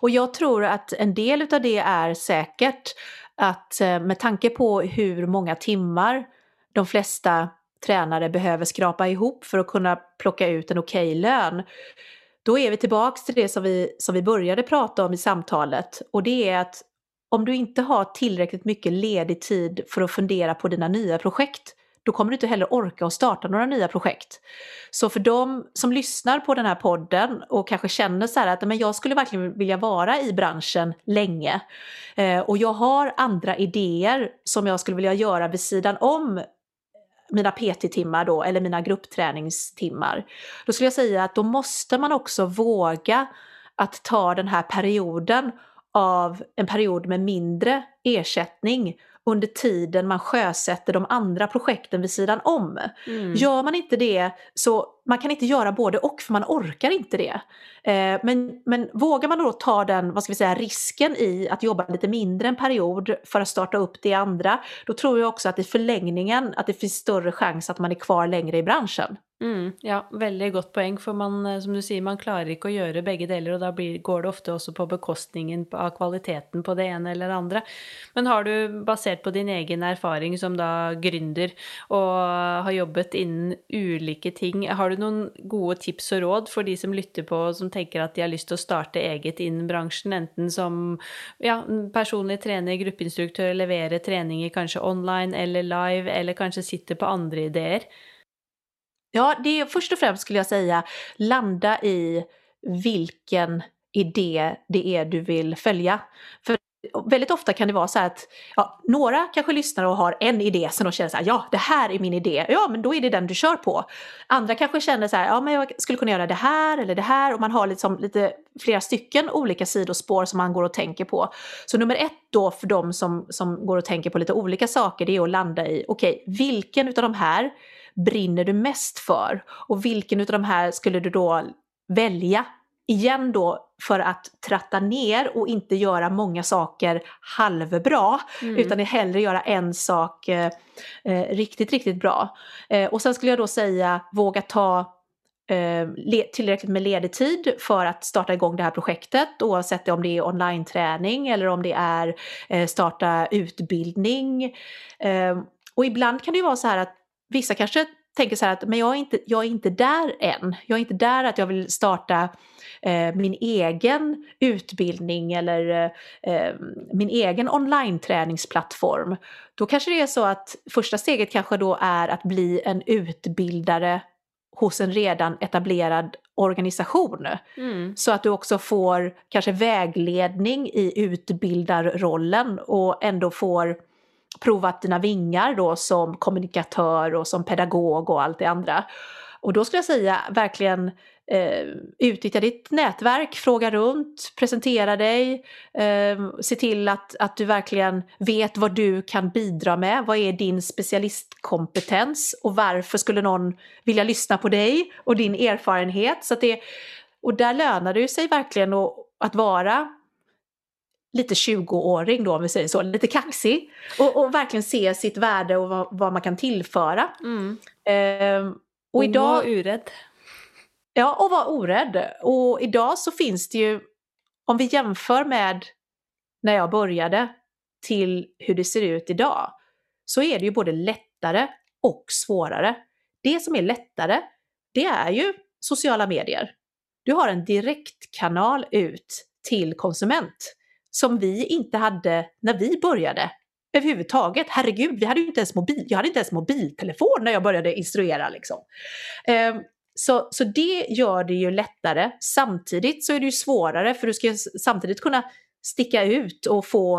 Och jag tror att en del av det är säkert att eh, med tanke på hur många timmar de flesta tränare behöver skrapa ihop för att kunna plocka ut en okej okay lön. Då är vi tillbaks till det som vi, som vi började prata om i samtalet och det är att om du inte har tillräckligt mycket ledig tid för att fundera på dina nya projekt då kommer du inte heller orka att starta några nya projekt. Så för de som lyssnar på den här podden och kanske känner så här att men jag skulle verkligen vilja vara i branschen länge eh, och jag har andra idéer som jag skulle vilja göra vid sidan om mina PT-timmar då, eller mina gruppträningstimmar. Då skulle jag säga att då måste man också våga att ta den här perioden av en period med mindre ersättning under tiden man sjösätter de andra projekten vid sidan om. Mm. Gör man inte det så man kan inte göra både och för man orkar inte det. Eh, men, men vågar man då ta den vad ska vi säga, risken i att jobba lite mindre en period för att starta upp det andra, då tror jag också att i förlängningen att det finns större chans att man är kvar längre i branschen. Mm, ja, väldigt gott poäng, för man, eh, som du säger, man klarar inte att göra bägge delar och då blir, går det ofta också på bekostningen av kvaliteten på det ena eller det andra. Men har du, baserat på din egen erfarenhet som då gründer och har jobbat inom olika ting, har du några goda tips och råd för de som lyssnar på och som tänker att de har lust att starta eget inom branschen, enten som ja, personlig tränare, gruppinstruktör, leverera träning kanske online eller live, eller kanske sitter på andra idéer? Ja, det är först och främst skulle jag säga landa i vilken idé det är du vill följa. För väldigt ofta kan det vara så att ja, några kanske lyssnar och har en idé som de känner så här, ja det här är min idé, ja men då är det den du kör på. Andra kanske känner så här, ja men jag skulle kunna göra det här eller det här och man har liksom lite flera stycken olika sidospår som man går och tänker på. Så nummer ett då för de som, som går och tänker på lite olika saker det är att landa i, okej okay, vilken utav de här brinner du mest för? Och vilken utav de här skulle du då välja? Igen då för att tratta ner och inte göra många saker halvbra mm. utan hellre göra en sak eh, eh, riktigt, riktigt bra. Eh, och sen skulle jag då säga våga ta eh, tillräckligt med ledig tid för att starta igång det här projektet oavsett om det är online-träning eller om det är eh, starta utbildning. Och ibland kan det ju vara så här att Vissa kanske tänker så här att men jag, är inte, jag är inte där än. Jag är inte där att jag vill starta eh, min egen utbildning eller eh, min egen online-träningsplattform. Då kanske det är så att första steget kanske då är att bli en utbildare hos en redan etablerad organisation. Mm. Så att du också får kanske vägledning i utbildarrollen och ändå får provat dina vingar då som kommunikatör och som pedagog och allt det andra. Och då skulle jag säga verkligen eh, utnyttja ditt nätverk, fråga runt, presentera dig, eh, se till att, att du verkligen vet vad du kan bidra med. Vad är din specialistkompetens och varför skulle någon vilja lyssna på dig och din erfarenhet? Så det, och där lönar det sig verkligen att, att vara lite 20-åring då om vi säger så, lite kaxig. Och, och verkligen se sitt värde och vad, vad man kan tillföra. Mm. Eh, och, och idag... vara orädd. Ja, och vara orädd. Och idag så finns det ju, om vi jämför med när jag började till hur det ser ut idag, så är det ju både lättare och svårare. Det som är lättare, det är ju sociala medier. Du har en direktkanal ut till konsument som vi inte hade när vi började överhuvudtaget. Herregud, vi hade ju inte ens mobil, jag hade inte ens mobiltelefon när jag började instruera. Liksom. Eh, så, så det gör det ju lättare. Samtidigt så är det ju svårare för du ska samtidigt kunna sticka ut och få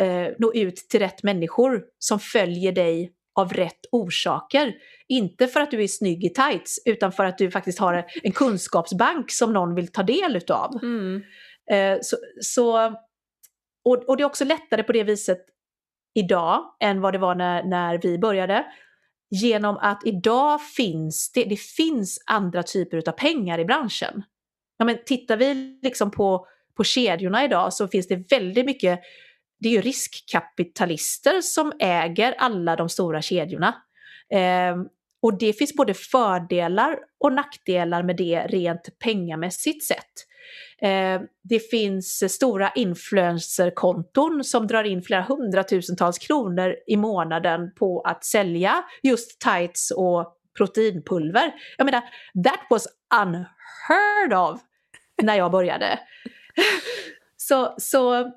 eh, nå ut till rätt människor som följer dig av rätt orsaker. Inte för att du är snygg i tights utan för att du faktiskt har en kunskapsbank som någon vill ta del utav. Mm. Eh, så, så och, och det är också lättare på det viset idag än vad det var när, när vi började. Genom att idag finns det, det finns andra typer av pengar i branschen. Ja, men tittar vi liksom på, på kedjorna idag så finns det väldigt mycket, det är ju riskkapitalister som äger alla de stora kedjorna. Eh, och det finns både fördelar och nackdelar med det rent pengamässigt sett. Eh, det finns stora influencerkonton som drar in flera hundratusentals kronor i månaden på att sälja just tights och proteinpulver. Jag menar, that was unheard of när jag började. så, så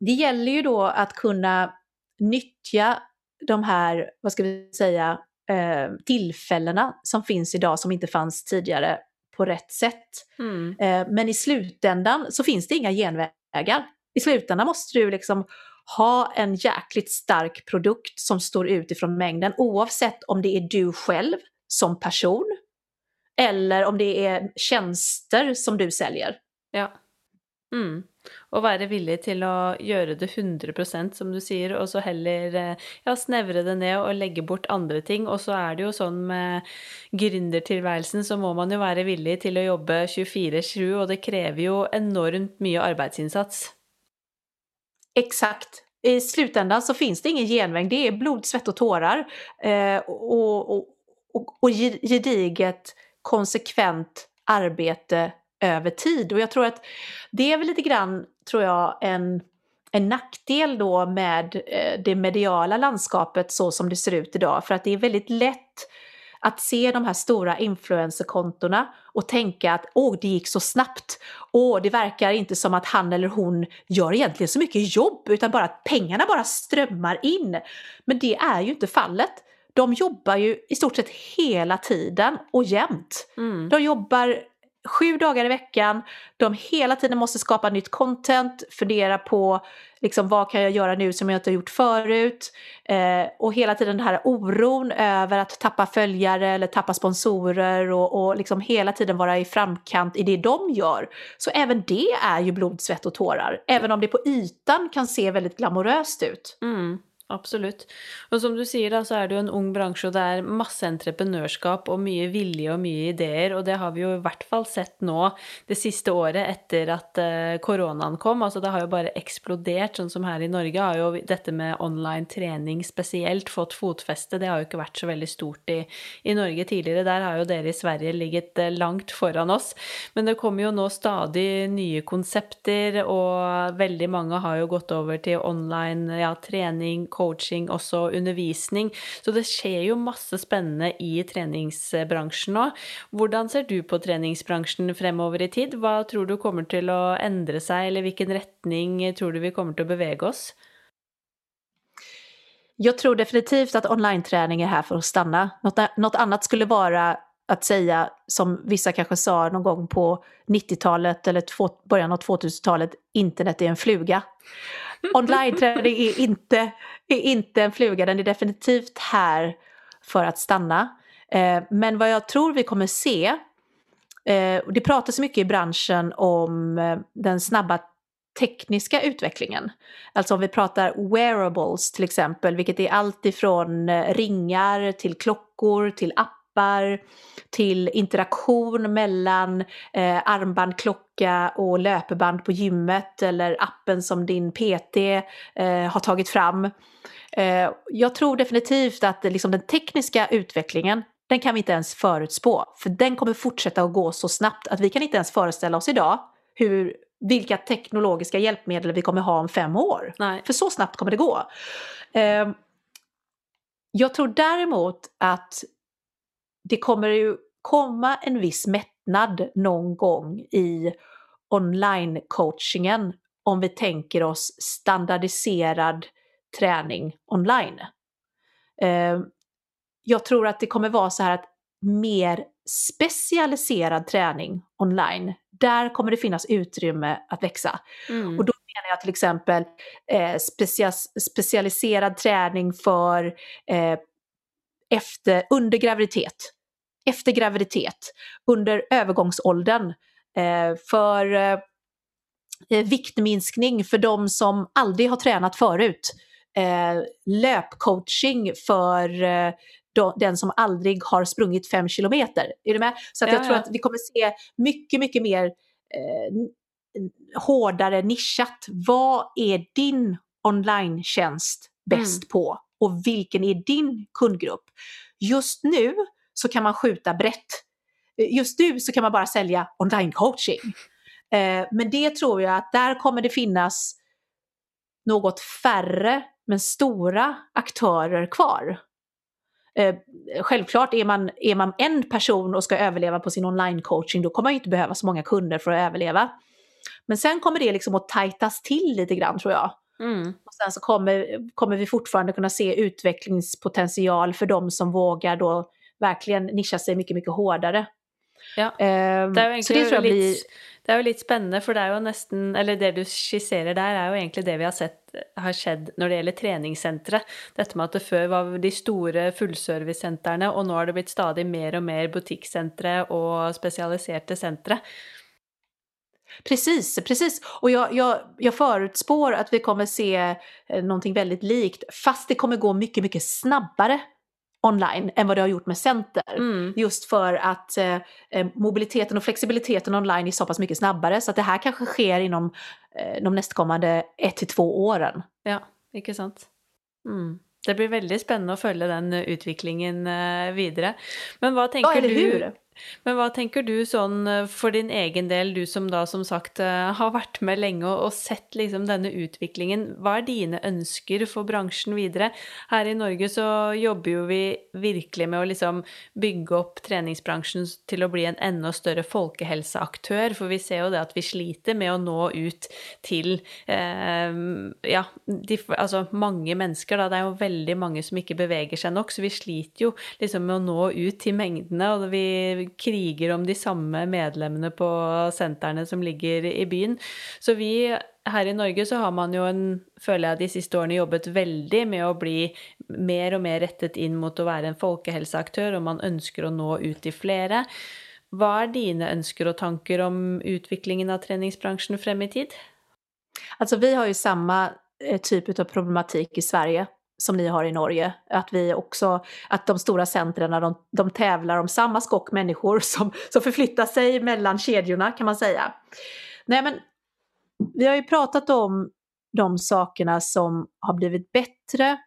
det gäller ju då att kunna nyttja de här, vad ska vi säga, eh, tillfällena som finns idag som inte fanns tidigare på rätt sätt. Mm. Eh, men i slutändan så finns det inga genvägar. I slutändan måste du liksom ha en jäkligt stark produkt som står ut ifrån mängden oavsett om det är du själv som person eller om det är tjänster som du säljer. Ja. Mm. Och vara villig till att göra det 100% som du säger och så heller eh, ja, snevre det ner och lägga bort andra ting. Och så är det ju så med gründertilværelsen, så må man ju vara villig till att jobba 24-7 och det kräver ju enormt mycket arbetsinsats. Exakt. I slutändan så finns det ingen genväg, det är blod, svett och tårar. Eh, och, och, och, och gediget konsekvent arbete över tid. Och jag tror att det är väl lite grann, tror jag, en, en nackdel då med eh, det mediala landskapet så som det ser ut idag. För att det är väldigt lätt att se de här stora influencerkontona och tänka att åh, det gick så snabbt. Åh, det verkar inte som att han eller hon gör egentligen så mycket jobb utan bara att pengarna bara strömmar in. Men det är ju inte fallet. De jobbar ju i stort sett hela tiden och jämt. Mm. De jobbar sju dagar i veckan, de hela tiden måste skapa nytt content, fundera på liksom, vad kan jag göra nu som jag inte har gjort förut. Eh, och hela tiden den här oron över att tappa följare eller tappa sponsorer och, och liksom hela tiden vara i framkant i det de gör. Så även det är ju blod, svett och tårar, även om det på ytan kan se väldigt glamoröst ut. Mm. Absolutt. Og som du sier, da, så er det jo en ung bransje, og det er masse entreprenørskap og mye vilje og mye ideer, og det har vi jo i hvert fall sett nå det siste året etter at uh, eh, koronaen kom. Altså det har jo bare eksplodert, sånn som her i Norge har jo dette med online trening spesielt fått fotfeste. Det har jo ikke vært så veldig stort i, i Norge tidligere. Der har jo dere i Sverige ligget eh, uh, langt foran oss. Men det kommer jo nå stadig nye konsepter, og veldig mange har jo gått over til online ja, trening, coaching, coaching også undervisning. Så det skjer jo masse spennende i treningsbransjen nå. Hvordan ser du på treningsbransjen fremover i tid? Hva tror du kommer til å endre seg, eller hvilken retning tror du vi kommer til å bevege oss? Jag tror definitivt att online-träning är här för att stanna. Något, något annat skulle vara att säga, som vissa kanske sa någon gång på 90-talet eller två, början av 2000-talet, internet är en fluga. Online-träning är inte, är inte en fluga, den är definitivt här för att stanna. Eh, men vad jag tror vi kommer se, eh, det pratas mycket i branschen om eh, den snabba tekniska utvecklingen. Alltså om vi pratar wearables till exempel, vilket är allt ifrån ringar till klockor till appar appar till interaktion mellan eh, armband, klocka och löpeband på gymmet eller appen som din PT eh, har tagit fram. Eh, jag tror definitivt att liksom, den tekniska utvecklingen den kan vi inte ens förutspå. För den kommer fortsätta att gå så snabbt att vi kan inte ens föreställa oss idag hur, vilka teknologiska hjälpmedel vi kommer ha om fem år. Nej. För så snabbt kommer det gå. Eh, jag tror däremot att det kommer ju komma en viss mättnad någon gång i online-coachingen om vi tänker oss standardiserad träning online. Eh, jag tror att det kommer vara så här att mer specialiserad träning online, där kommer det finnas utrymme att växa. Mm. Och då menar jag till exempel eh, specialiserad träning för eh, efter, under graviditet, efter graviditet, under övergångsåldern, eh, för eh, viktminskning för de som aldrig har tränat förut, eh, löpcoaching för eh, den som aldrig har sprungit fem kilometer. Är du med? Så att ja, jag tror ja. att vi kommer se mycket, mycket mer eh, hårdare nischat. Vad är din online-tjänst bäst mm. på? Och vilken är din kundgrupp? Just nu så kan man skjuta brett. Just nu så kan man bara sälja online-coaching. Eh, men det tror jag att där kommer det finnas något färre men stora aktörer kvar. Eh, självklart är man, är man en person och ska överleva på sin online-coaching då kommer man inte behöva så många kunder för att överleva. Men sen kommer det liksom att tajtas till lite grann tror jag. Mm. Och sen så kommer, kommer vi fortfarande kunna se utvecklingspotential för de som vågar då verkligen nischa sig mycket, mycket hårdare. Ja. Um, det er jo egentlig det litt, blir... det er jo litt spennende, for det er jo nesten Eller det du skisserer der, er jo egentlig det vi har sett har skjedd når det gjelder treningssentre. Dette med at det før var de store fullservicesentrene, og nå har det blitt stadig mer og mer butikksentre og spesialiserte sentre. Precis, precis. Och jag, jag, jag förutspår att vi kommer se eh, någonting väldigt likt, fast det kommer gå mycket, mycket snabbare online än vad det har gjort med center. Mm. Just för att eh, eh, mobiliteten och flexibiliteten online är så pass mycket snabbare så att det här kanske sker inom eh, de nästkommande ett till två åren. Ja, inte sant. Mm. Det blir väldigt spännande att följa den utvecklingen vidare. Men vad tänker ja, du? Men vad tänker du sånn eh, för din egen del, du som då som sagt eh, har varit med länge och sett liksom denne utviklingen. Vad är dina ønsker for bransjen videre? Her i Norge så jobbar ju vi verkligen med att liksom bygge opp treningsbransjen til å bli en ännu större folkhälsoaktör. För vi ser ju det att vi sliter med att nå ut till eh, ja, de, altså mange mennesker. Da. Det är ju väldigt många som inte beveger sig nok, så vi sliter ju liksom med att nå ut till mängderna. och vi kriger om de samme medlemmene på sentrene som ligger i byen. Så vi her i Norge så har man jo en, føler jeg de siste årene jobbet veldig med å bli mer og mer rettet inn mot å være en folkehelseaktør, og man ønsker å nå ut til flere. Hva er dine ønsker og tanker om utviklingen av treningsbransjen frem i tid? Alltså vi har ju samma eh, typ av problematik i Sverige som ni har i Norge. Att vi också, att de stora centren de, de tävlar om samma skock människor som, som förflyttar sig mellan kedjorna kan man säga. Nej men, vi har ju pratat om de sakerna som har blivit bättre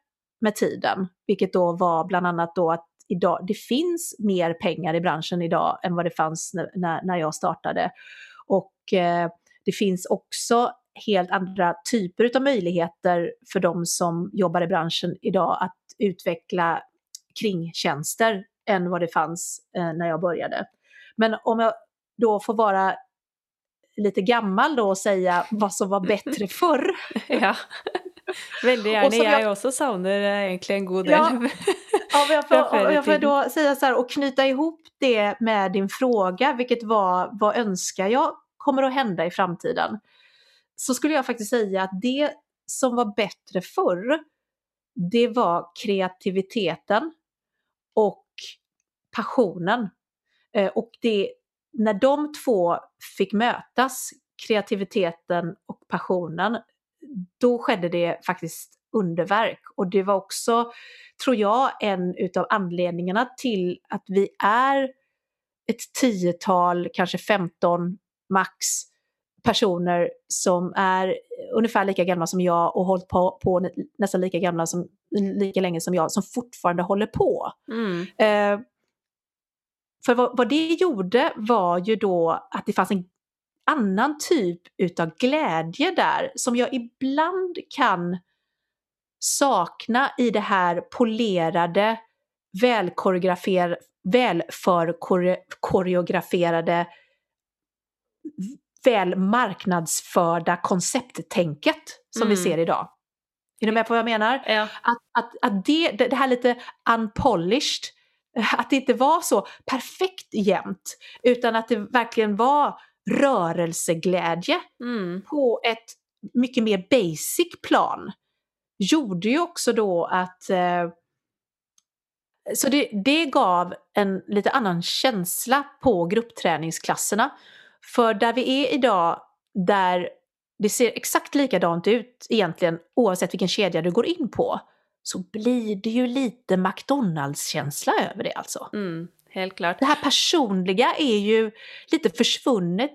med tiden, vilket då var bland annat då att idag, det finns mer pengar i branschen idag än vad det fanns när, när jag startade. Och eh, det finns också helt andra typer av möjligheter för de som jobbar i branschen idag att utveckla kringtjänster än vad det fanns eh, när jag började. Men om jag då får vara lite gammal då och säga vad som var bättre förr. ja, väldigt gärna. Jag, jag också savnar egentligen en god del. Ja, ja jag, får, jag får då säga så här och knyta ihop det med din fråga, vilket var vad önskar jag kommer att hända i framtiden? Så skulle jag faktiskt säga att det som var bättre förr, det var kreativiteten och passionen. Eh, och det, när de två fick mötas, kreativiteten och passionen, då skedde det faktiskt underverk. Och det var också, tror jag, en utav anledningarna till att vi är ett tiotal, kanske 15 max, personer som är ungefär lika gamla som jag och hållit på, på nästan lika gamla som, lika länge som jag, som fortfarande håller på. Mm. Eh, för vad, vad, det gjorde var ju då att det fanns en annan typ utav glädje där som jag ibland kan sakna i det här polerade, välkoreografer, välförkoreograferade väl marknadsförda koncepttänket som mm. vi ser idag. Är du med på vad jag menar? Ja. Att, att, att det, det här lite unpolished, att det inte var så perfekt jämt, utan att det verkligen var rörelseglädje mm. på ett mycket mer basic plan. Gjorde ju också då att eh, så det, det gav en lite annan känsla på gruppträningsklasserna. För där vi är idag, där det ser exakt likadant ut egentligen oavsett vilken kedja du går in på, så blir det ju lite McDonalds-känsla över det alltså. Mm, helt klart. Det här personliga är ju lite försvunnet,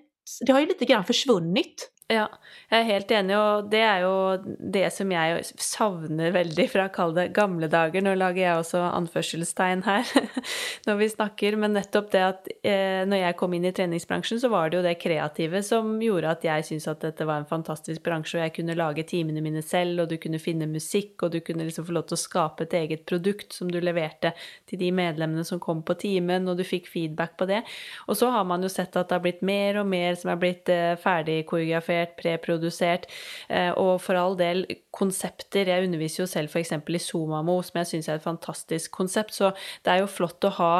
det har ju lite grann försvunnit. Ja, jag är helt enig, och det är ju det som jag savner väldigt fra kall det gamle dager. Nå lager jeg også anførselstegn her når vi snakker, men nettopp det at eh, når jeg kom in i träningsbranschen så var det ju det kreative som gjorde att jag syntes att dette var en fantastisk bransch och jag kunde lage timene mine selv, och du kunde finne musik och du kunde liksom få lov til å skape et eget produkt som du leverte till de medlemmene som kom på timen, och du fick feedback på det. Och så har man ju sett att det har blivit mer och mer som har blivit eh, ferdig koreografert produsert, preprodusert. Eh, og for all del, konsepter Jeg underviser jo selv f.eks. i Somamo, som jeg syns er et fantastisk konsept. Så det er jo flott å ha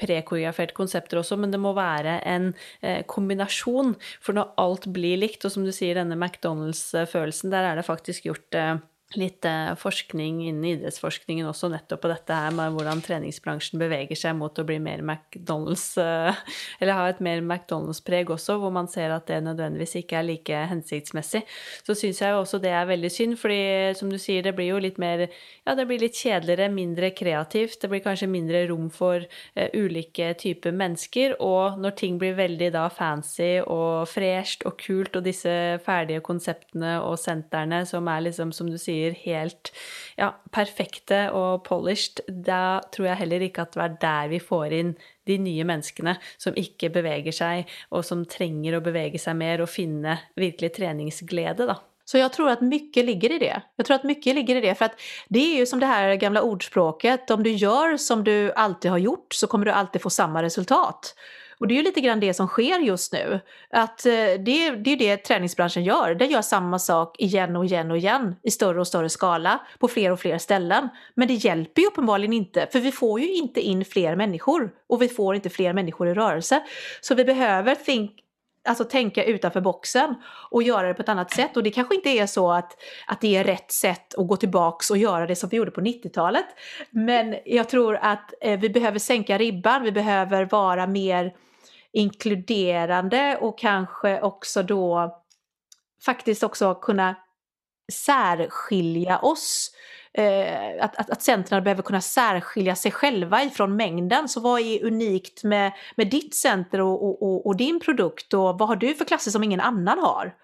prekoreograferte konsepter også, men det må være en eh, kombinasjon. For når alt blir likt, och som du säger, denne McDonald's-følelsen, där er det faktiskt gjort eh, lite forskning innen idrettsforskningen också nettopp på dette her med hvordan treningsbransjen beveger seg mot å bli mer McDonald's, eh, eller ha et mer McDonald's-preg også, hvor man ser at det nødvendigvis ikke er like hensiktsmessig. Så syns jeg jo også det er veldig synd, fordi som du sier, det blir jo litt mer Ja, det blir litt kjedeligere, mindre kreativt, det blir kanskje mindre rom for uh, ulike typer mennesker, og når ting blir veldig da fancy og fresht og kult, og disse ferdige konseptene og sentrene som er liksom, som du sier, blir helt ja, perfekte og polished, da tror jeg heller ikke at det er der vi får inn de nye menneskene som ikke beveger seg, og som trenger å bevege seg mer og finne virkelig treningsglede, da. Så jag tror att mycket ligger i det. Jag tror att mycket ligger i det för att det är ju som det här gamla ordspråket, om du gör som du alltid har gjort så kommer du alltid få samma resultat. Och det är ju lite grann det som sker just nu. Att eh, det, det är det träningsbranschen gör. Den gör samma sak igen och igen och igen i större och större skala på fler och fler ställen. Men det hjälper ju uppenbarligen inte för vi får ju inte in fler människor och vi får inte fler människor i rörelse. Så vi behöver think alltså tänka utanför boxen och göra det på ett annat sätt. Och det kanske inte är så att, att det är rätt sätt att gå tillbaks och göra det som vi gjorde på 90-talet. Men jag tror att eh, vi behöver sänka ribban, vi behöver vara mer inkluderande och kanske också då faktiskt också kunna särskilja oss. Eh, att, att, att centren behöver kunna särskilja sig själva ifrån mängden. Så vad är unikt med, med ditt center och, och, och, och din produkt och vad har du för klasser som ingen annan har?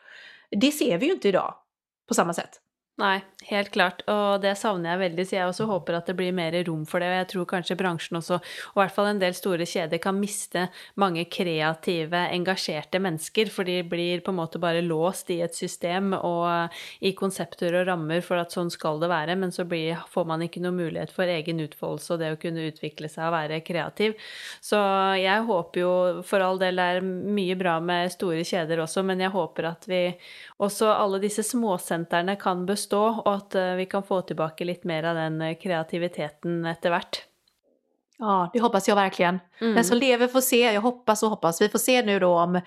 Det ser vi ju inte idag på samma sätt. Nei, helt klart. Og det savner jeg veldig, så jeg også håper at det blir mer rom for det. Og jeg tror kanskje bransjen også, og i hvert fall en del store kjeder, kan miste mange kreative, engasjerte mennesker. For de blir på en måte bare låst i et system og i konsepter og rammer for at sånn skal det være. Men så blir, får man ikke noe mulighet for egen utfoldelse og det å kunne utvikle seg og være kreativ. Så jeg håper jo for all del det er mye bra med store kjeder også, men jeg håper at vi også alle disse småsentrene kan bestå och att eh, vi kan få tillbaka lite mer av den eh, kreativiteten efterhvert. Ja, det hoppas jag verkligen. Mm. Den som lever får se, jag hoppas och hoppas. Vi får se nu då om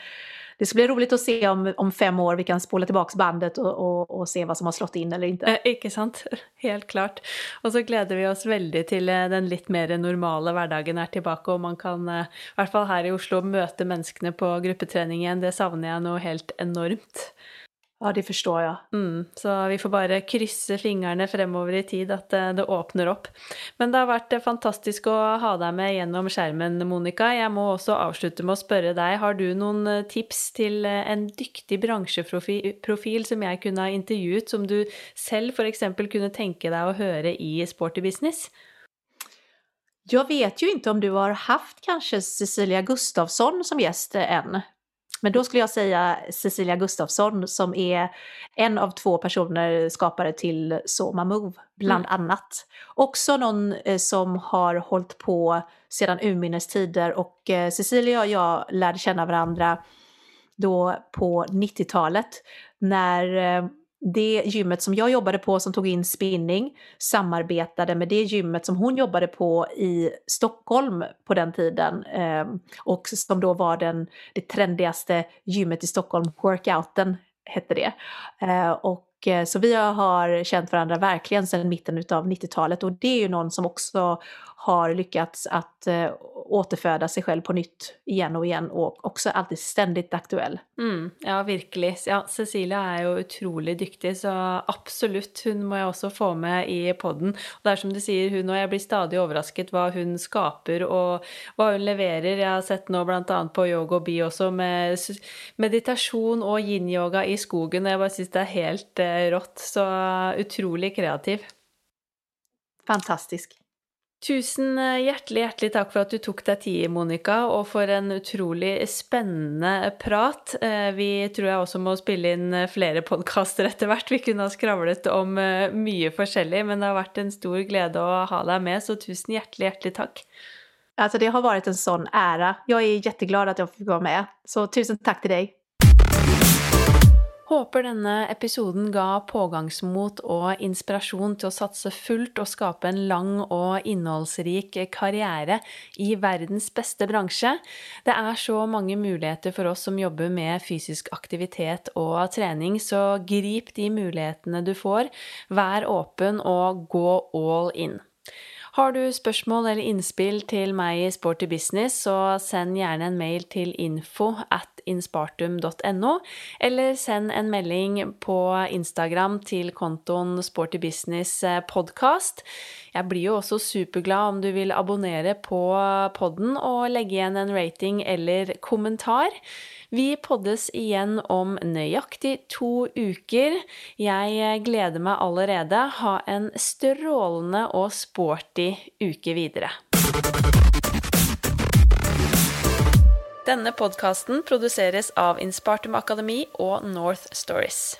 det ska bli roligt att se om, om fem år vi kan spola tillbaka bandet och, och, och se vad som har slått in eller inte. Eh, inte sant? Helt klart. Och så gläder vi oss väldigt till eh, den lite mer normala vardagen är tillbaka och man kan, i alla fall här i Oslo, möta människorna på gruppeträning igen. Det savnar jag nog helt enormt. Ja, det förstår jag. Mm, så vi får bara kryssa fingrarna fremover i tid att det, det öppnar upp. Men det har varit fantastiskt att ha dig med genom skärmen, Monica. Jag måste också avsluta med att fråga dig, har du någon tips till en duktig branschprofil som jag kunde ha intervjuat, som du själv för exempel kunde tänka dig att höra i Sporty Business? Jag vet ju inte om du har haft kanske Cecilia Gustafsson som gäst än. Men då skulle jag säga Cecilia Gustafsson som är en av två personer skapare till Soma Move, bland mm. annat. Också någon eh, som har hållit på sedan urminnes tider och eh, Cecilia och jag lärde känna varandra då på 90-talet när eh, det gymmet som jag jobbade på som tog in spinning samarbetade med det gymmet som hon jobbade på i Stockholm på den tiden eh, och som då var den, det trendigaste gymmet i Stockholm, Workouten hette det. Eh, och eh, så vi har känt varandra verkligen sedan mitten av 90-talet och det är ju någon som också har lyckats att eh, återföda sig själv på nytt igen och igen och också alltid ständigt aktuell. Mm, ja, verkligen. Ja, Cecilia är ju otroligt duktig så absolut, hon må jag också få med i podden. Och det är som du säger, hon och jag blir stadigt överraskad vad hon skapar och vad hon levererar. Jag har sett nu bland annat på Yoga och Bi också med meditation och yin-yoga i skogen och jag bara syns det är helt eh, rått. Så otroligt kreativ. Fantastisk. Tusen eh, hjertelig, hjertelig takk for at du tok deg tid, Monica, og for en utrolig spennende prat. Eh, vi tror jeg også må spille inn eh, flere podkaster etter hvert. Vi kunne ha skravlet om mye forskjellig, men det har vært en stor glede å ha deg med, så tusen hjertelig, hjertelig takk. Alltså det har varit en sån ära. Jag är jätteglad att jag fick vara med. Så tusen tack till dig. Håper denne episoden ga pågangsmot og inspirasjon til å satse fullt og skape en lang og innholdsrik karriere i verdens beste bransje. Det er så mange muligheter for oss som jobber med fysisk aktivitet og trening, så grip de mulighetene du får. Vær åpen og gå all in. Har du spørsmål eller innspill til meg i Sporty Business, så send gjerne en mail til info at inspartum.no, eller send en melding på Instagram til kontoen Sporty Business eh, Podcast. Jeg blir jo også superglad om du vil abonnere på podden og legge igjen en rating eller kommentar. Vi poddes igjen om nøyaktig to uker. Jeg eh, gleder meg allerede. Ha en strålende og sporty uke videre. Denne podkasten produseres av Inspartum Akademi og North Stories.